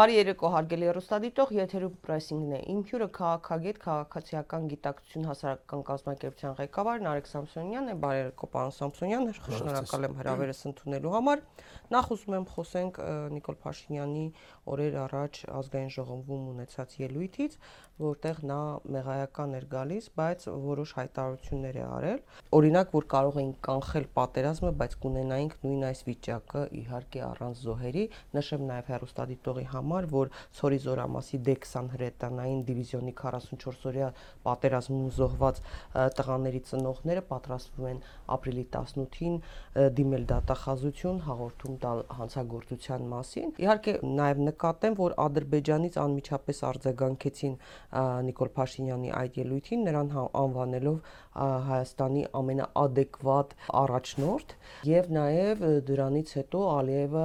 Բարի երեկո հարգելի հեռուստադիտող, եթերում պրեսինգն է։ Իմ հյուրը քաղաքագետ, քաղաքացիական գիտակցություն հասարակական կազմակերպության ղեկավար Նարեկ Սամսոնյանն է։ Բարի երեկո, պարոն Սամսոնյան, շնորհակալ եմ հրավերս ընդունելու համար։ Նախ ուզում եմ խոսենք Նիկոլ Փաշինյանի օրեր առաջ ազգային ժողովում ունեցած ելույթից, որտեղ նա մեղայական էր գալիս, բայց որոշ հայտարարություններ է արել։ Օրինակ, որ կարող էին կանխել պատերազմը, բայց կունենայինք նույն այս վիճակը իհարկե առանց զոհերի։ Նշեմ նաև հերոստադիտողի համար, որ Ցորի Զորամասի D20 հրետանային դիվիզիոնի 44-օրյա պատերազմում զոհված տղաների ծնողները պատրաստվում են ապրիլի 18-ին դիմել դատախազություն հաղորդում տալ հանցագործության մասին։ Իհարկե նաև նկատեմ, որ Ադրբեջանից անմիջապես արձագանքեցին Նիկոլ Փաշինյանի այդ ելույթին, նրան հա, անվանելով Հայաստանի ամենաադեկվատ առաջնորդ եւ նաեւ դրանից հետո Ալիևը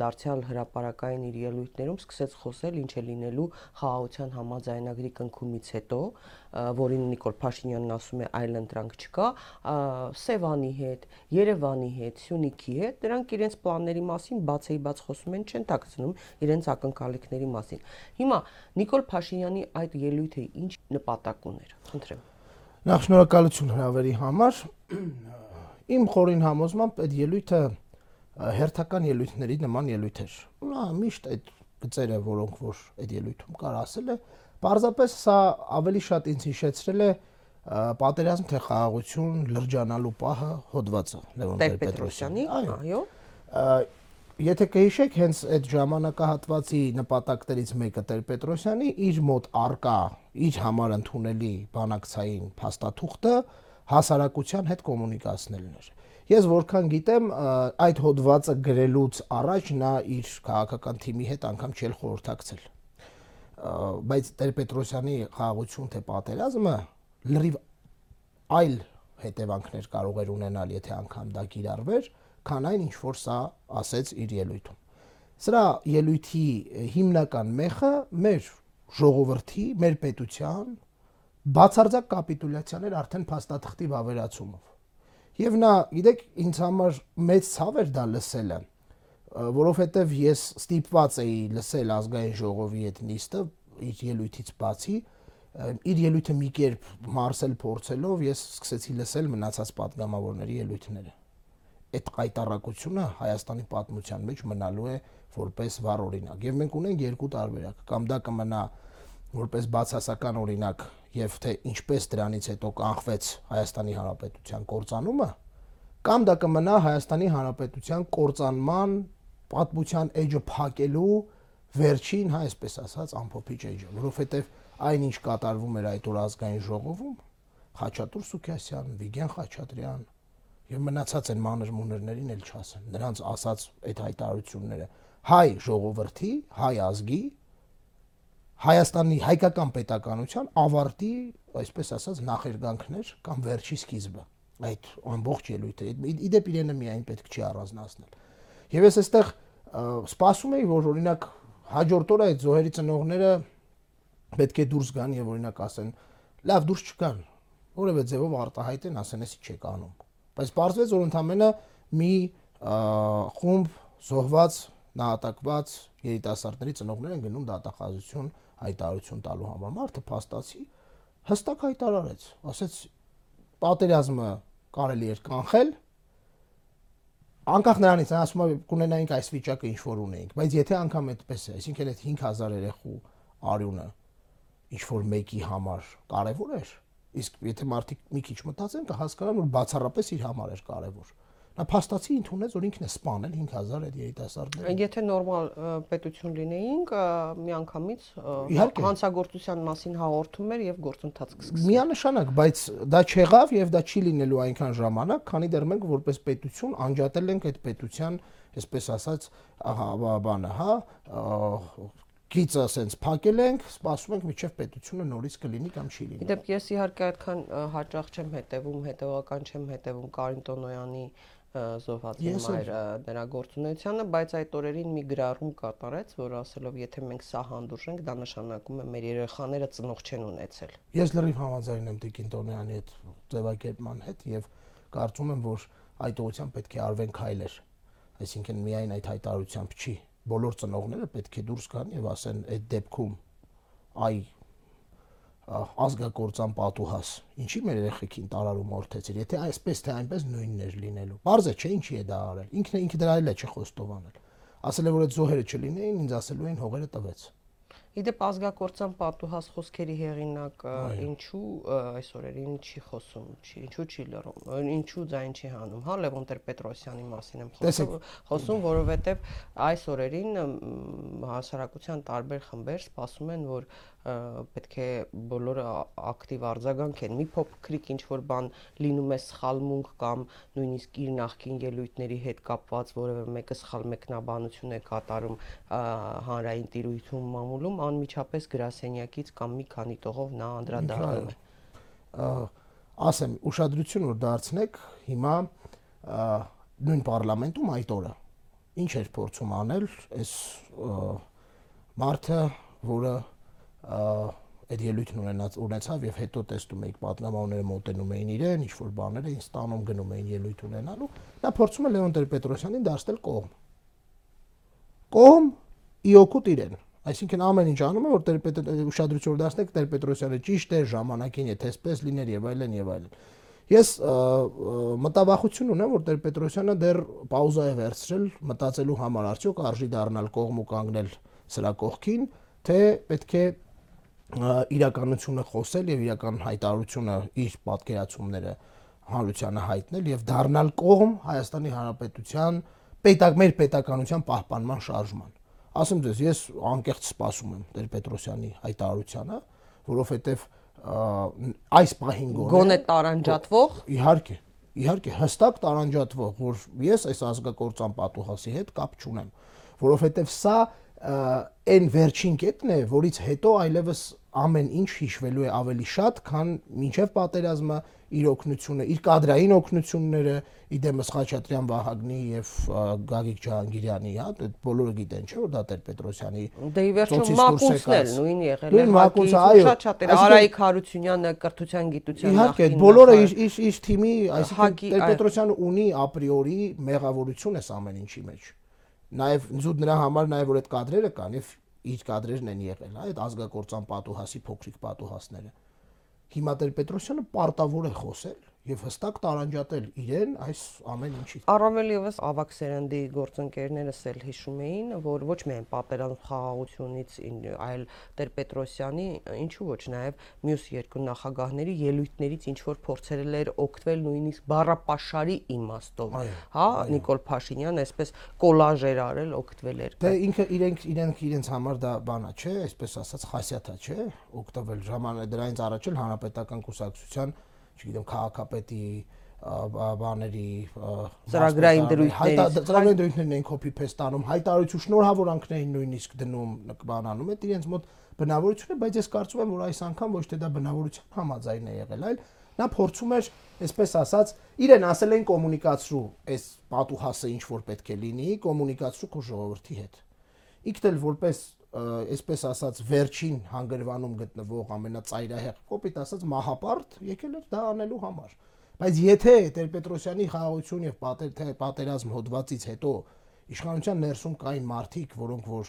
դարձյալ հրաապարական իր ելույթներում սկսեց խոսել ինչ է լինելու խաղաղության համաձայնագրի կնքումից հետո, որին Նիկոլ Փաշինյանն ասում է այլ ընտրանք չկա, Սևանի հետ, Երևանի հետ, Սյունիքի հետ, դրանք իրենց պլանների մասին բացեի բաց խոսում են, չեն տակցնում իրենց ակնկալիքների մասին։ Հիմա Նիկոլ Փաշինյանի այդ ելույթը ինչ նպատակ ուներ։ Խնդրեմ Նախ շնորհակալություն հրավերի համար։ Իմ խորին համոզմամբ այդ ելույթը հերթական ելույթների նման ելույթ էր։ Նա միշտ այդ գծերը, որոնք որ այդ ելույթում կար ասել է, պարզապես սա ավելի շատ ինձ հիշեցրել է պատերազմ թե խաղաղություն լրջանալու պահը հոդվածը Լևոն Տեր-Պետրոսյանի, այո Եթե կհիշեք, հենց այդ ժամանակահատվածի նպատակներից մեկը Տեր-Պետրոսյանի իր մոտ արկա, իր համար ընդունելի բանակցային փաստաթուղթը հասարակության հետ կոմունիկացնելն էր։ Ես որքան գիտեմ, այդ հոդվածը գրելուց առաջ նա իր քաղաքական թիմի հետ անգամ չէր խորհրդակցել։ Բայց Տեր-Պետրոսյանի խաղաղություն թե պատերազմը լրիվ այլ հետևանքներ կարող էր ունենալ, եթե անգամ դա կիրառվեր, քան այն ինչ որ սա ասեց իր ելույթում։ Սրա ելույթի հիմնական մեխը մեր ժողովրդի, մեր պետության բացարձակ կապիտուլյացիաներ արդեն փաստաթղթի վավերացումով։ Եվ նա, գիտեք, ինձ համար մեծ ցավ էր դա լսելը, որովհետև ես ստիպված էի լսել ազգային ժողովի այդ նիստը իր ելույթից բացի, իր ելույթը մի կերպ մարսել փորձելով ես սկսեցի լսել մնացած падգամավորների ելույթները այդ կայտարակությունը Հայաստանի պատմության մեջ մնալու է որպես վառ օրինակ։ Եվ մենք ունենք երկու տարբերակ, կամ դա կմնա որպես բացասական օրինակ եւ թե ինչպես դրանից հետո կանխվեց Հայաստանի Հանրապետության կորցանումը, կամ դա կմնա Հայաստանի Հանրապետության կորցանման պատմության էջը փակելու վերջին, հա, այսպես ասած, ամփոփիչ էջը, որովհետեւ այնինչ կատարվում էր այդ օր ազգային ժողովում, Խաչատուր Սուքյասյան, Վիգեն Խաչատրյան, եւ մնացած են մանր մուներներին էլ չասեն նրանց ասած այդ հայտարարությունները. Հայ ժողովրդի հայ ազգի Հայաստանի հայկական պետականության ավարտի, այսպես ասած, նախերգանքներ կամ վերջի սկիզբը այդ ամբողջ ելույթը իդեպ իրենը միայն պետք չի առանձնացնել եւ ես այստեղ սպասում էի որ օրինակ հաջորդ օրը այդ զոհերի ծնողները պետք է դուրս գան եւ օրինակ ասեն լավ դուրս չգան որևէ ձևով արտահայտեն ասեն էսի չեք անում Բայց պարզվեց, որ ընդամենը մի խումբ զոհված, նահատակված երիտասարդների ծնողներ են գնում դատախազություն հայտարարություն տալու համար։ Մարդը փաստացի հստակ հայտարարեց, ասեց պատերազմը կարելի էր կանխել, անկախ նրանից ասում եմ կունենայինք այս վիճակը ինչ որ ունեինք բայց եթե անգամ այդպես է այսինքն այդ 5000 երեխու արյունը ինչ որ մեկի համար կարևոր էր Իսկ եթե մարդիկ մի քիչ մտածեն, կհասկանան, որ բացառապես իր համար էր կարևոր։ Նա փաստացի ընդունեց, որ ինքն է սպանել 5000 այդ երիտասարդները։ Եթե նորմալ պետություն լինեինք, միանգամից հանցագործության մասին հաղորդում էր եւ գործընթաց կսկսվի։ Միանշանակ, բայց դա չեղավ եւ դա չի լինելու այնքան ժամանակ, քանի դեռ մենք որպես պետություն անջատել ենք այդ պետության, այսպես ասած, ահա բանը, հա, գիծը ասենց փակել ենք, սպասում ենք միջև պետությունը նորից կլինի կամ չի լինի։ Դեպ ես իհարկե այդքան հաճախ չեմ հետևում, հետևական չեմ հետևում Կարին Տոնոյանի զոհվածի մայր նրա գործունեությանը, բայց այդ օրերին մի գրառում կատարեց, որ ասելով եթե մենք սա հանդուրժենք, դա նշանակում է մեր երեխաները ծնող չեն ունեցել։ Ես լրիվ համաձայն եմ Տիկին Տոնոյանի այդ ձևակերպման հետ եւ կարծում եմ, որ այդ ուղղությամբ պետք է արվեն քայլեր։ Այսինքն միայն այդ հայտարարությամբ չի բոլոր ծնողները պետք է դուրս գան եւ ասեն այդ դեպքում այ ազգակործան պատուհաս ինչի մեր երեխեքին տարարում օրթեցիր եթե այսպես թե այնպես նույնն էր լինելու բարձե չէ ինչի է դա արել ինքն ինքը դրա էլ է չխոստովանել ասել է որ այդ զոհերը չլինեին ինձ ասելու էին հողերը տվեց Իդեպ ազգակործան պատուհաս խոսքերի հեղինակը ինչու այս օրերին չի խոսում, չի ինչու չի լռում, ինչու ձայն չի հանում, հա Լևոն Տեր-Պետրոսյանի մասին եմ խոսում, խոսում, որովհետև այս օրերին հասարակության տարբեր խմբեր սպասում են, որ պետք է բոլորը ակտիվ արձագանքեն։ Մի փոքրիկ ինչ որ բան լինում է սխալմունք կամ նույնիսկ իր նախկին ելույթների հետ կապված որևէ մեկը սխալ մեկնաբանություն է կատարում հանրային տիրույթում մամուլում, անմիջապես գրասենյակից կամ մի քանի տողով նա անդրադառնում է։ Ասեմ, ուշադրություն որ դարձնեք հիմա նույն parlamentum այդ օրը ինչ էր փորձում անել այս մարդը, որը այդ ելույթն ունենած ունեցավ եւ հետո տեսնում էիք պատնամավորները մոտենում էին իրեն, ինչ որ բաներ էին ստանում, գնում էին ելույթ ունենալու, նա փորձում է Լեոն Տեր-Պետրոսյանին դարձնել կողմ։ Կողմ ի օգուտ իրեն։ Այսինքն ամեն ինչ անում է որ Տեր-Պետ ուշադրություն դարձնեք Տեր-Պետրոսյանը ճիշտ է ժամանակին, եթե այսպես լիներ եւ այլն եւ այլն։ Ես մտավախություն ունեմ, որ Տեր-Պետրոսյանը դեռ պաուզա է վերցրել մտածելու համար, արդյոք արժի դառնալ կողմ ու կանգնել սրա կողքին, թե պետք է իրականությունը խոսել եւ իրական հայտարարությունը իր պատկերացումները հանրությանը հայտնել եւ դառնալ կողմ Հայաստանի Հանրապետության պետակ մեր պետականության պահպանման շարժման։ Ասեմ ձեզ, ես անկեղծ սպասում եմ Տեր Պետրոսյանի հայտարարությանը, որովհետեւ այս պահին գոնե գոնե տարանջատվող իհարկե իհարկե հստակ տարանջատվող, որ ես այս ազգակործան պատուհասի հետ կապ չունեմ, որովհետեւ սա այն վերջին կետն է, որից հետո այլևս ամեն ինչ հիշվելու է ավելի շատ, քան մինչև պատերազմը իր օգնությունը, իր կադրային օգնությունները, իդեմս Խաչատրյան Վահագնի եւ Գագիկ Ջահանգիրյանի, հա, դա բոլորը գիտեն, չէ՞ որ դա Տեր Պետրոսյանի Դե ի վերջո Մակունցն էլ նույն եղել է, Մակունցը, այո, շատ էր Արայիկ Հարությունյանը կրթության գիտության նախին։ Իհարկե, բոլորը իր իր թիմի, այսինքն Տեր Պետրոսյանը ունի ապրիորի մեղավորություն էս ամեն ինչի մեջ նաև զուտ նրա համար նաև որ այդ կադրերը կան եւ իր կադրերն են եղել, հա, այդ ազգակործան պատուհասի փոքրիկ պատուհասները։ Հիմա Տեր Պետրոսյանը պարտավոր է խոսել եւ հստակ տարանջատել իրեն այս ամեն ինչից։ Առավել եւս ավակ սերնդի գործընկերներս էլ հիշում էին, որ ոչ միայն պատերազմ խաղաղությունից, այլ Տեր Պետրոսյանի, ինչու ոչ նաեւ մյուս երկու նախագահների ելույթներից ինչ որ փորձել էր օգտվել նույնիսկ բառապաշարի իմաստով, հա, Նիկոլ Փաշինյան այսպես կոլաժ էր արել, օգտվել էր։ Դե ինքը իրենք իրենք իրենց համար դա բանա, չէ, այսպես ասած, խասյաթա, չէ, օգտվել ժամանակ դրանից առաջ էլ հանրապետական կուսակցության չգիտեմ, քաղաքապետի բաների ծրագրային դրույթների ծրագրային դրույթներն են copy paste անում, հայտարարություն շնորհավորանքներին նույնիսկ դնում բանանում է իրենց մոտ բնավորություն է, բայց ես կարծում եմ, որ այս անգամ ոչ թե դա բնավորության համաձայն է եղել, այլ նա փորձում էր, այսպես ասած, իրեն ասել են կոմունիկացրու, այս պատուհասը ինչ որ պետք է լինի, կոմունիկացրու քո ժողովրդի հետ։ Իքտ էլ որպես այսպես ասած վերջին հանգրվանում գտնվող ամենածայրահեղ կոպիտ ասած մահապարտ եկել էր դա անելու համար բայց եթե Տեր-Պետրոսյանի խաղաղություն եւ պատեր պատերազմ հոդվածից հետո իշխանության ներսում կային մարդիկ, որոնք որ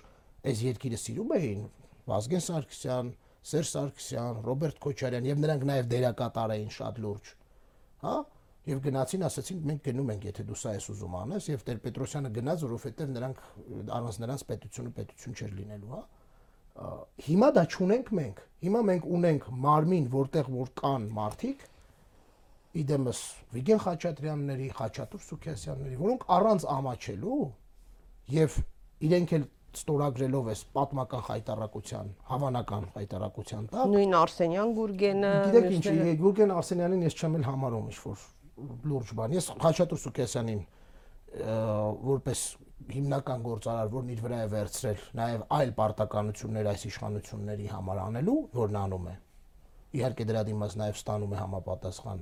այս երկիրը սիրում էին, Վազգեն Սարգսյան, Սերժ Սարգսյան, Ռոբերտ Քոչարյան եւ նրանք նաեւ դերակատար էին շատ լուրջ, հա եւ գնացին ասացին մենք գնում ենք եթե դու սա ես ուզում անես եւ Տեր-Պետրոսյանը գնաց որովհետեւ նրանք առանց նրանց պետությունը պետություն չէր լինելու հա հիմա դա չունենք մենք հիմա մենք ունենք մարմին որտեղ որ կան մարդիկ իդեմս Վիգեն Խաչատրյանների, Խաչատուր Սուքիասյանների, որոնք առանց ամաչելու եւ իրենք էլ ստորագրելով էս պատմական հայտարարության, հավանական հայտարարության տակ։ Նույն Արսենյան Գուրգենը, գիտեք ինչ, Գուրգեն Արսենյանին ես չեմ էլ համարում ինչ որ լուրջ բան։ Ես Խաչատուր Սուքեսյանին որպես հիմնական գործարար, որն իր վրա է վերցրել նաև այլ պարտականություններ այս իշխանությունների համար անելու, որն անում է։ Իհարկե դրա դիմաց նաև ստանում է համապատասխան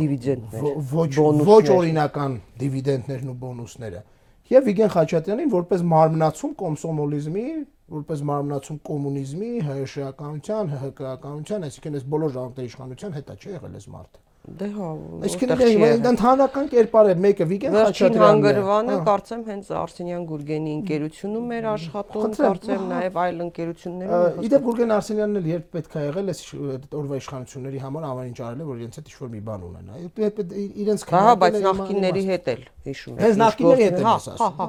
դիվիդենդներ, ոչ ոչ օրինական դիվիդենդներն ու բոնուսները։ Եվ Վիգեն Խաչատրյանին որպես մարմնացում կոմսոմոլիզմի, որպես մարմնացում կոմունիզմի, ՀՀՇ-ականության, ՀՀԿ-ականության, այսինքն այս բոլոր ժողովրդի իշխանության հետա չի եղել այս մարդը Դե հա, Այսինքն դա ընդհանրական կերպար է, մեկը Վիգեն Խաչատրյանն է։ Հանգրվանը կարծեմ հենց Արսենյան Գուրգենի ընկերությունում էր աշխատում, կարծեմ նաև այլ ընկերություններում։ Իդեպ Գուրգեն Արսենյանն էլ երբ պետք է եղել էս օրվա իշխանությունների համար ամեն ինչ արել է, որ իրենց հետ ինչ-որ մի բան ունենա։ Իրենց Հա, բայց նախկինների հետ էլ հիշում եք։ Հենց նախկինների հետ եմ ասում։ Հա,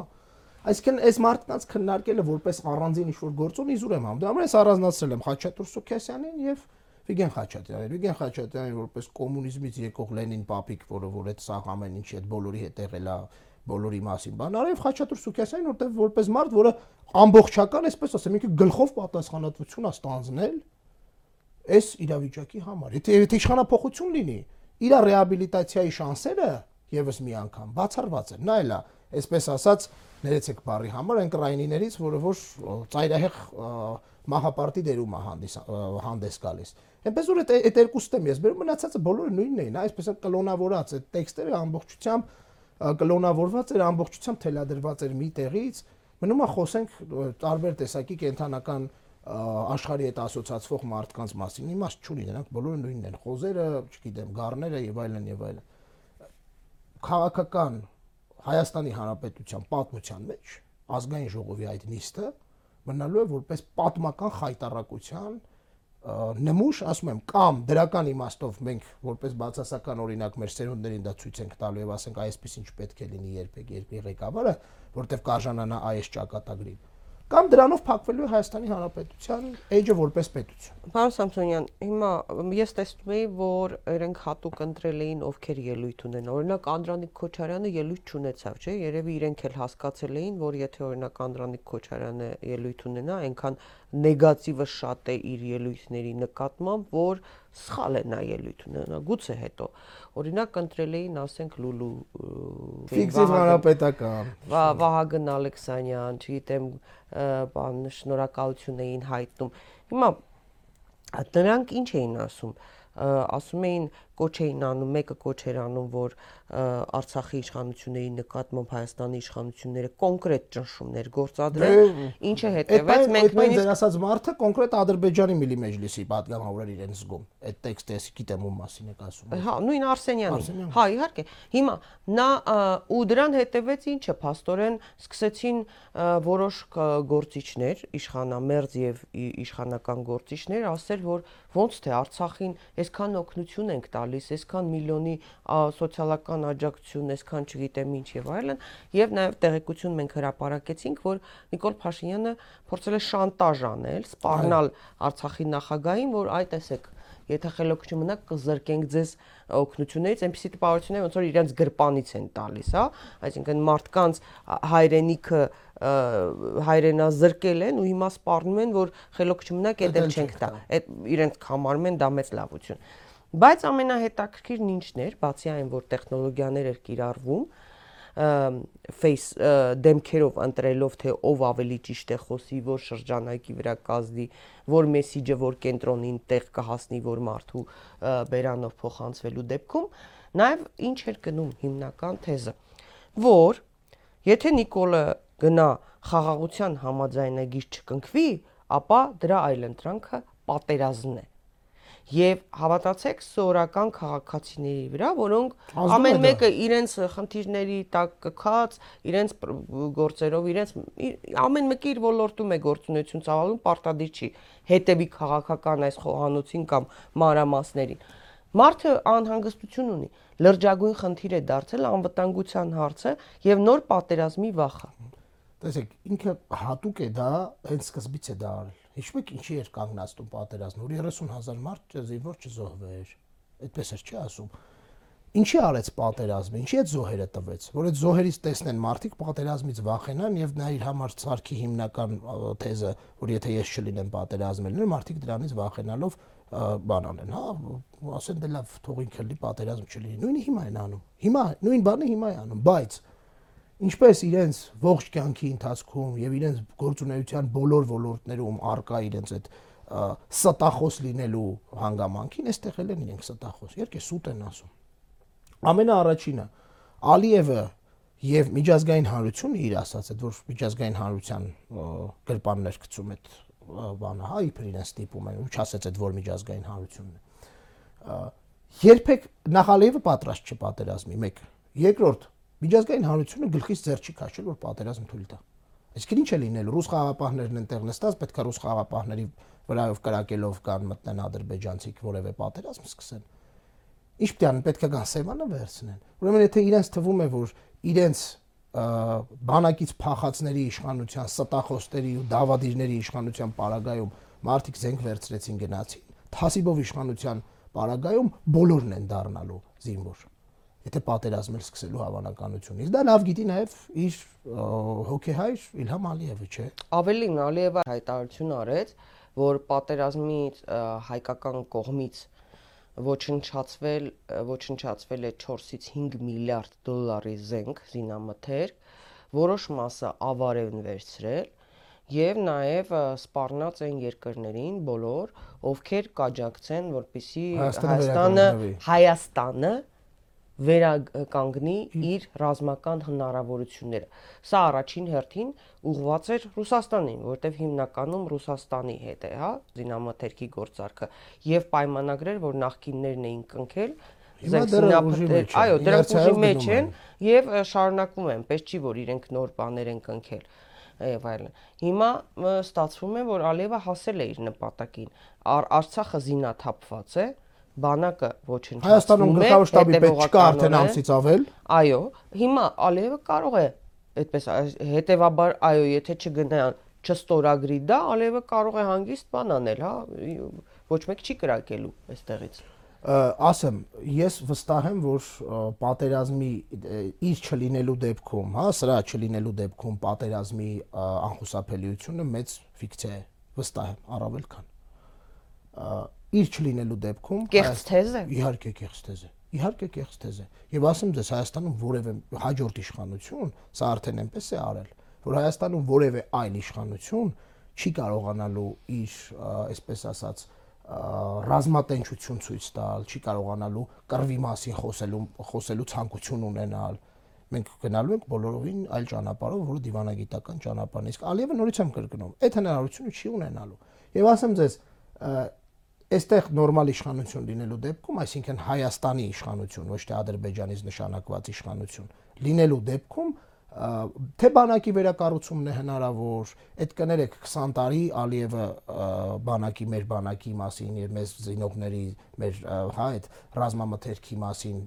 Այսինքն այս մարդկանց քննարկելը որպես առանձին ինչ-որ գործոն իզուր եմ համ։ Դա ամենից առանձնացրել եմ Խաչատուր Սուքեսյանին եւ Վիգեն Խաչատրյանին, Վիգեն Խաչատրյանին որպես կոմունիզմից եկող Լենին պապիկ, որը որ այդ սաղ ամեն ինչի այդ բոլորի հետ եղել է, բոլորի մասին բան արել, Խաչատուր Սուքյասյանին, որտեղ որպես մարդ, որը ամբողջական, այսպես ասեմ, ինքը գլխով պատասխանատվություն է ստանձնել այս իրավիճակի համար։ Եթե եթե իշխանապողություն լինի, իր ռեաբիլիտացիայի շանսերը եւս մի անգամ բացառված են։ Նա էլա, այսպես ասած, ներեցեք բարի համար այն կրայինիներից, որը որ ծայրահեղ մահապարտի դերում է հանդես գալիս։ Այնպես որ այդ երկուստը եմ ես բերում մնացածը բոլորը նույնն էին, այսպես է կլոնավորած այդ տեքստերը ամբողջությամբ կլոնավորված էր ամբողջությամբ թելադրված էր մի տեղից մնում է խոսենք տարբեր տեսակի կենթանական աշխարհի հետ ասոցացվող մարդկանց մասին իմաստ չունի նրանք բոլորը նույնն են խոզերը չգիտեմ գառները եւ այլն եւ այլն քաղաքական Հայաստանի Հանրապետության պատմության մեջ ազգային ժողովի այդ նիստը մնալու է որպես պատմական խայտարակության նմուշ, ասում եմ, կամ դրական իմաստով մենք որպես բացասական օրինակ մեր սերունդներին դա ցույց ենք տալու եւ ասենք այսպես ինչ պետք է լինի երբեք երկրի ղեկավարը, որտեվ կարժանանա այս ճակատագրին կամ դրանով փակվելու է Հայաստանի Հանրապետության էջը որպես պետություն։ Պարոն Սամսոնյան, հիմա ես տեսնում եի, որ իրենք հատուկ ընտրել էին ովքեր ելույթ ունեն։ Օրինակ Անդրանիկ Քոչարյանը ելույթ չունեցավ, չէ՞։ Երևի իրենք էլ հասկացել էին, որ եթե օրինակ Անդրանիկ Քոչարյանը ելույթ ունենա, այնքան նեգատիվը շատ է իր ելույթների նկատմամբ, որ սխալ է նա ելույթ ունենա։ Գուցե հետո օրինակ ընտրել էին, ասենք Լուլու ֆիքսիվ հանրապետական Վահագն Ալեքսանյան, չգիտեմ, բան շնորհակալություն էին հայտնում։ Հիմա նրանք ինչ էին ասում ասում էին կոչ էին անում, մեկը կոչ էր անում, որ Արցախի իշխանությունների նկատմամբ Հայաստանի իշխանությունները կոնկրետ ճնշումներ գործադրեն, ինչը հետևեց մենք նույնիսկ ձեր ասած մարդը կոնկրետ Ադրբեջանի Միլի Մեջլիսի պատգամավորներ իրեն զգում։ Այդ տեքստը ես գիտեմ ում մասին եք ասում։ Հա, նույն Արսենյանի։ Հա, իհարկե։ Հիմա նա ու դրան հետևեց ինչը, փաստորեն սկսեցին որոշ գործիչներ, իշխանամերձ եւ իշխանական գործիչներ ասել, որ ոնց թե Արցախին այսքան օգնություն ենք տալիս, այսքան միլիոնի սոցիալական աջակցություն, այսքան չգիտեմ ինչ եւ այլն, եւ նաեւ տեղեկություն մենք հրապարակեցինք, որ Նիկոլ Փաշինյանը փորձել է շանտաժ անել, սպառնալ Արցախի նախագահին, որ այ տեսեք եթե խելոք չմնաք կզրկենք ձեզ օգնություններից, այնպեսի տպավորություններ ոնց որ իրենց գրպանից են տալիս, հա, այսինքն մարդկանց հայրենիքը հայրենազրկել են ու հիմա սպառնում են, որ խելոք չմնաք, դա չենք տա։ Այդ իրենց համարում են դա մեծ լավություն։ Բայց ամենահետաքրքիրն ինչն էր, բացի այն, որ տեխնոլոգիաներ էր կիրառվում, face դեմքերով ընտրելով թե ով ավելի ճիշտ է խոսի, որ շրջանակի վրա կազդի, որ մեսիջը որ կենտրոնին տեղ կհասնի, որ մարդու բերանով փոխանցվելու դեպքում, նաև ինչ էր գնում հիմնական թեզը, որ եթե Նիկոլը գնա խաղաղության համաձայնագիր չկնքվի, ապա դրա այլընտրանքը պատերազմն է եւ հավատացեք սորական քաղաքացիների վրա, որոնք ամեն մեկը իրենց խնդիրների տակ կքած, իրենց գործերով, իրենց ամեն մեկը իր ոլորտում է գործունեություն ծավալում, պարտադիր չի հետևի քաղաքական այս խոհանոցին կամ մանրամասներին։ Մարդը անհանգստություն ունի, լրջագույն խնդիր է դարձել անվտանգության հարցը եւ նոր պատերազմի վախը։ Տեսեք, ինքը հատուկ է դա, հենց սկզբից է դա արել Հիշում եք ինչի էր կանգնացնում պատերազմը, որ 30000 մարդ զինվոր չզոհվեր։ Այդպես էր չի ասում։ Ինչի արեց պատերազմը, ինչի այդ զոհերը տվեց, որ այդ զոհերից տեսնեն մարդիկ պատերազմից վախենան եւ նա իր համար ցարքի հիմնական թեզը, որ եթե ես չլինեմ պատերազմը լիներ, մարդիկ դրանից վախենալով բան անեն, հա, ասեն դե լավ, թող ինքը լի պատերազմ չլինի։ Նույնը հիմա են անում։ Հիմա նույն բանը հիմա է անում, բայց ինչպես իրենց ողջ կյանքի ընթացքում եւ իրենց գործունեության բոլոր ոլորտներում արկա իրենց այդ ստախոս լինելու հանգամանքին, այստեղ էլ են իրենք ստախոս։ Իհարկե սուտ են ասում։ Ամենաառաջինը Ալիևը եւ միջազգային հանրությունը իր ասած այդ որ միջազգային հանրության գրպաններ գցում այդ բանը, հա, իբր իրեն ստիպում են, ու չասեց այդ որ միջազգային հանրությունն է երբեք նախալիևը պատրաստ չէ պատերազմի, մեկ։ Երկրորդ, միջազգային հանրությունը գլխից ձեռ չի քաշել, որ պատերազմ թույլ տա։ Այսինքն ինչ է լինելու։ Ռուս խաղապահներն ընտեղ նստած, պետք է ռուս խաղապահների վրայով կրակելով կան մտնեն ադրբեջանցիք որևէ պատերազմ սկսեն։ Ինչ պետք է անեն, պետք է գան Սևանը վերցնեն։ Ուրեմն եթե իրենց թվում է, որ իրենց բանակից փախածների իշխանության, ստախոստերի ու դավադիրների իշխանության պարագայում մարդիկ զենք վերցրեցին գնացին, Թասիբով իշխանության պարագայում բոլորն են դառնալու զինվոր եթե պատերազմել սկսելու հավանականությունից։ Դա լավ գիտի նաև իր հոկեհայր Իլհամ Ալիևը, չէ։ Ավելին Ալիևը հայտարարություն արեց, որ պատերազմի հայկական կողմից ոչնչացվել ոչնչացվել է 4-ից 5 միլիարդ դոլարի զենք զինամթերք, որոշ մասը ավարև են վերցրել եւ նաեւ սպառնած են երկրներին բոլոր, ովքեր կաջակցեն, որպիսի Հայաստանը Հայաստանը վերականգնի իր ռազմական հնարավորությունները։ Սա առաջին հերթին ուղղված էր Ռուսաստանին, որտեղ հիմնականում Ռուսաստանի հետ է, հա, զինամթերքի գործարքը եւ պայմանագրեր, որ նախկիններն էին կնքել, զինապետեր, այո, դրանք ուժի մեջ են եւ շարունակում են, պես չի որ իրենք նոր բաներ են կնքել եւ այլն։ Հիմա ստացվում է, որ Ալիևը հասել է իր նպատակին։ Արցախը զինաթափված է, բանակը ոչնչացնում է։ Հայաստանում գլխավոր շտաբի պետք չկա արդեն ամսից ավել։ Այո, հիմա Ալիևը կարող է այդպես հետեւաբար այո, եթե չգնան չստորագրի դա, Ալիևը կարող է հանգիստ բան անել, հա, ոչ մեկ չի կրակելու այստեղից ասեմ, ես վստահ եմ, որ պատերազմի իր չլինելու դեպքում, հա, սրա չլինելու դեպքում պատերազմի անխուսափելիությունը մեծ ֆիկցիա է, վստահ եմ, առավել քան իր չլինելու դեպքում կեղծ թեզ է իհարկե կեղծ թեզ է իհարկե կեղծ թեզ է եւ ասեմ ձեզ Հայաստանում որևէ հաջորդ իշխանություն սա արդեն այնպես է արել որ Հայաստանում որևէ այլ իշխանություն չի կարողանալու իր այսպես ասած ռազմատենչություն ցույց տալ, չի կարողանալու կռվի մասին խոսելու խոսելու ցանկություն ունենալ։ Մենք գնալու ենք բոլորովին այլ ճանապարհով, որը դիվանագիտական ճանապարհն է։ Իսկ Ալիևը նորից եմ կրկնում, այդ հնարավորությունը չի ունենալու։ Եվ ասեմ ձեզ, այստեղ նորմալ իշխանություն լինելու դեպքում, այսինքն Հայաստանի իշխանություն, ոչ թե Ադրբեջանից նշանակված իշխանություն, լինելու դեպքում թե բանակի վերակառուցումն է հնարավոր, այդ կներեք 20 տարի Ալիևը բանակի մեր բանակի մասին, իր մեզ զինողների, մեր հա այդ ռազմամթերքի մասին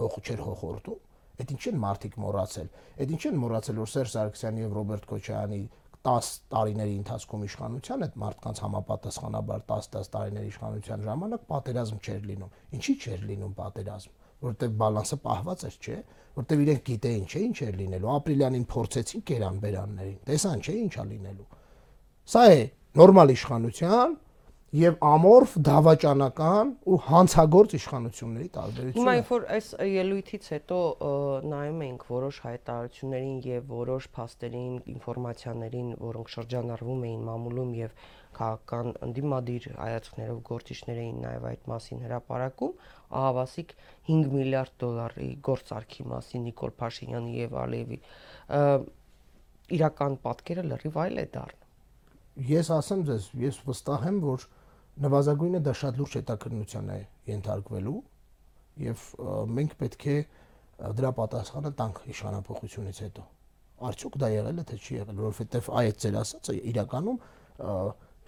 հող չեր հողորտում։ Այդ ինչ են մարդիկ մոռացել։ Այդ ինչ են մոռացել, որ Սերժ Սարգսյանի եւ Ռոբերտ Քոչարյանի 10 տարիների ընթացքում իշխանության այդ մարդկանց համապատասխանաբար 10-10 տարիների իշխանության ժամանակ պատերազմ չէր լինում։ Ինչի՞ չէր լինում պատերազմ, որովհետև բալանսը պահված էր, չէ՞, որովհետև իրենք գիտեին, չէ՞, ինչ էր լինելու։ Ապրիլյանին փորձեցին կերան բերաններին։ Տեսան, չէ՞, ինչա լինելու։ Սա է նորմալ իշխանության եւ ամորֆ դավաճանական ու հանցագործ իշխանությունների տարբերությունը։ Հիմա ինչ որ այս ելույթից հետո նայում ենք որոշ հայտարարություններին եւ որոշ փաստերին, ինֆորմացիաներին, որոնք շրջանառվում էին մամուլում եւ քաղաքական ընդդիմադիր հայացքներով գործիչներ էին նաեւ այդ մասին հրապարակում, ահավասիկ 5 միլիարդ դոլարի գործարքի մասին Նիկոլ Փաշինյանի եւ Ալիևի իրական պատկերը լրիվ այլ է դառնում։ Ես ասեմ ձեզ, ես վստահ եմ, որ նվազագույնը դա շատ լուրջ հետաքրնության է ենթարկվելու եւ մենք պետք է դրա պատասխանը տանք իշխանապողությունից հետո արդյոք դա եղել է թե չի եղել որովհետեւ այդ ձեր ասածը իրականում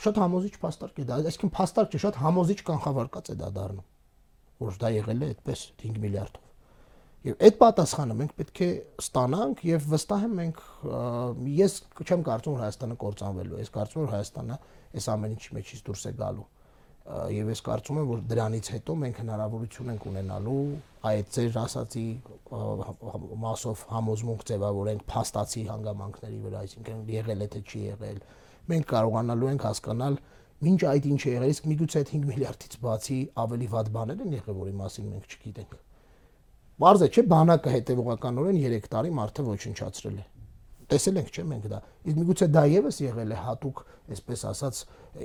շատ համոզիչ փաստարկ է դա այսինքն փաստարկ չէ շատ համոզիչ կանխավարկած է դա դառնում որ դա եղել է այդպես 5 միլիարդով Եվ այդ պատասխանը մենք պետք է ստանանք եւ վստահ եմ մենք ես չեմ կարծում որ Հայաստանը կործանվելու է։ Ես կարծում եմ որ Հայաստանը այս ամեն ինչի մեջից դուրս է գալու եւ ես կարծում եմ որ դրանից հետո մենք հնարավորություն ենք ունենալու այդ ձեր ասացի մասով համոզմունք ձևավորենք փաստացի հանգամանքների վրա, այսինքն եղել է թե չի եղել։ Մենք կարողանալու ենք հասկանալ ինչ այդ ինչ է եղել, իսկ միգուցե այդ 5 միլիարդից բացի ավելի վատ բաներ են եղել, որի մասին մենք չգիտենք։ Բարձր չէ, բանակը հետևողականորեն 3 տարի մարդը ոչնչացրել է տեսել ենք, չէ՞ մենք դա։ Իսկ միգուցե դա եւս եղել է հատուկ, այսպես ասած,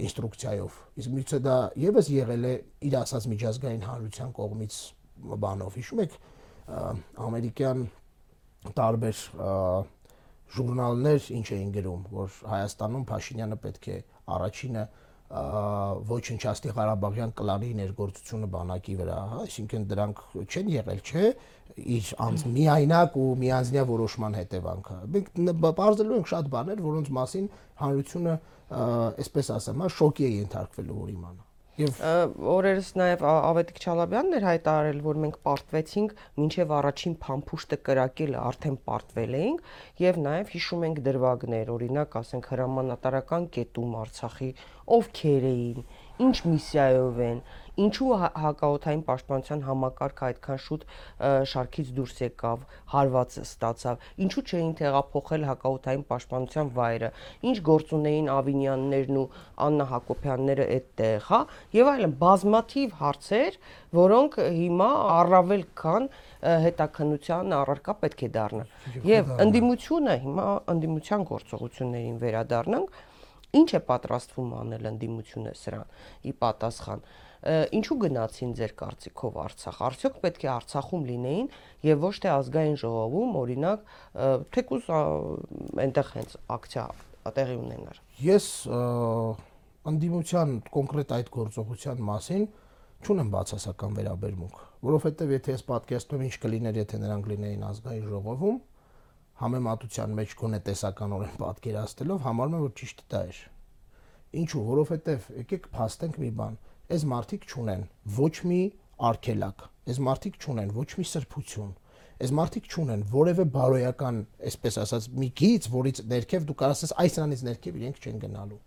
ինստրուկցիայով։ Իսկ միգուցե դա եւս եղել է իր ասած միջազգային հանրության կողմից բանով։ Հիշում եք ամերիկյան տարբեր ժուրնալներ ինչ էին գրում, որ Հայաստանում Փաշինյանը պետք է առաջինը ոչնչացնի Ղարաբաղյան կլանի ներգործությունը բանակի վրա, հա, այսինքն դրանք չեն եղել, չէ, իր անձ միայնակ ու միանձնյա որոշման հետևանքը։ Մենք բարձրելու ենք շատ բաներ, որոնց մասին հանրությունը, այսպես ասեմ, հա, շոկի է ենթարկվել որ իմանա։ Եվ օրերս նաև Ավետիք Չալաբյանն էր հայտարարել, որ մենք պարտվեցինք մինչև առաջին փամփուշտը կրակելը արդեն պարտվել էինք եւ նաև հիշում ենք դրվագներ, օրինակ, ասենք հրամանատարական կետում Արցախի ովքեր էին, ինչ միսիայով են, ինչու հակաօթային պաշտպանության համակարգը այդքան շուտ շարքից դուրս եկավ, հարվածը ստացավ, ինչու չէին տեղափոխել հակաօթային պաշտպանության վայրը, ինչ գործ ունեին Ավինյաններն ու Աննա Հակոբյանները այդտեղ, հա, եւ այլն բազմաթիվ հարցեր, որոնք հիմա առավել քան հետաքնության առարկա պետք է դառնան։ Եվ ընդդիմությունը հիմա ընդդիմության գործողություններին վերադառնանք Ինչ է պատրաստվում անել ընդդիմությունը սրան ի պատասխան ինչու գնացին ձեր կարծիքով Արցախ։ Արդյոք պետք է Արցախում լինեին եւ ոչ թե ազգային ժողովում, օրինակ, թեկուզ այնտեղ հենց ակցիա տեղի ունենար։ Ես ընդդիմության կոնկրետ այդ գործողության մասին չունեմ բացասական վերաբերմունք, որովհետեւ եթե ես պատկերացնում ինչ կլիներ, եթե նրանք լինեին ազգային ժողովում, համեմատության մեջ գոնե տեսականորեն պատկերացնելով համարում եմ որ ճիշտ դա էր։ Ինչու, որովհետև եկեք փաստենք մի բան, այս մարդիկ չունեն ոչ մի արգելակ, այս մարդիկ չունեն ոչ մի սրբություն, այս մարդիկ չունեն որևէ բարոյական, այսպես ասած, մի գիծ, որից ներքև դու կարաս ասես այս նրանից ներքև իրենք չեն գնալու։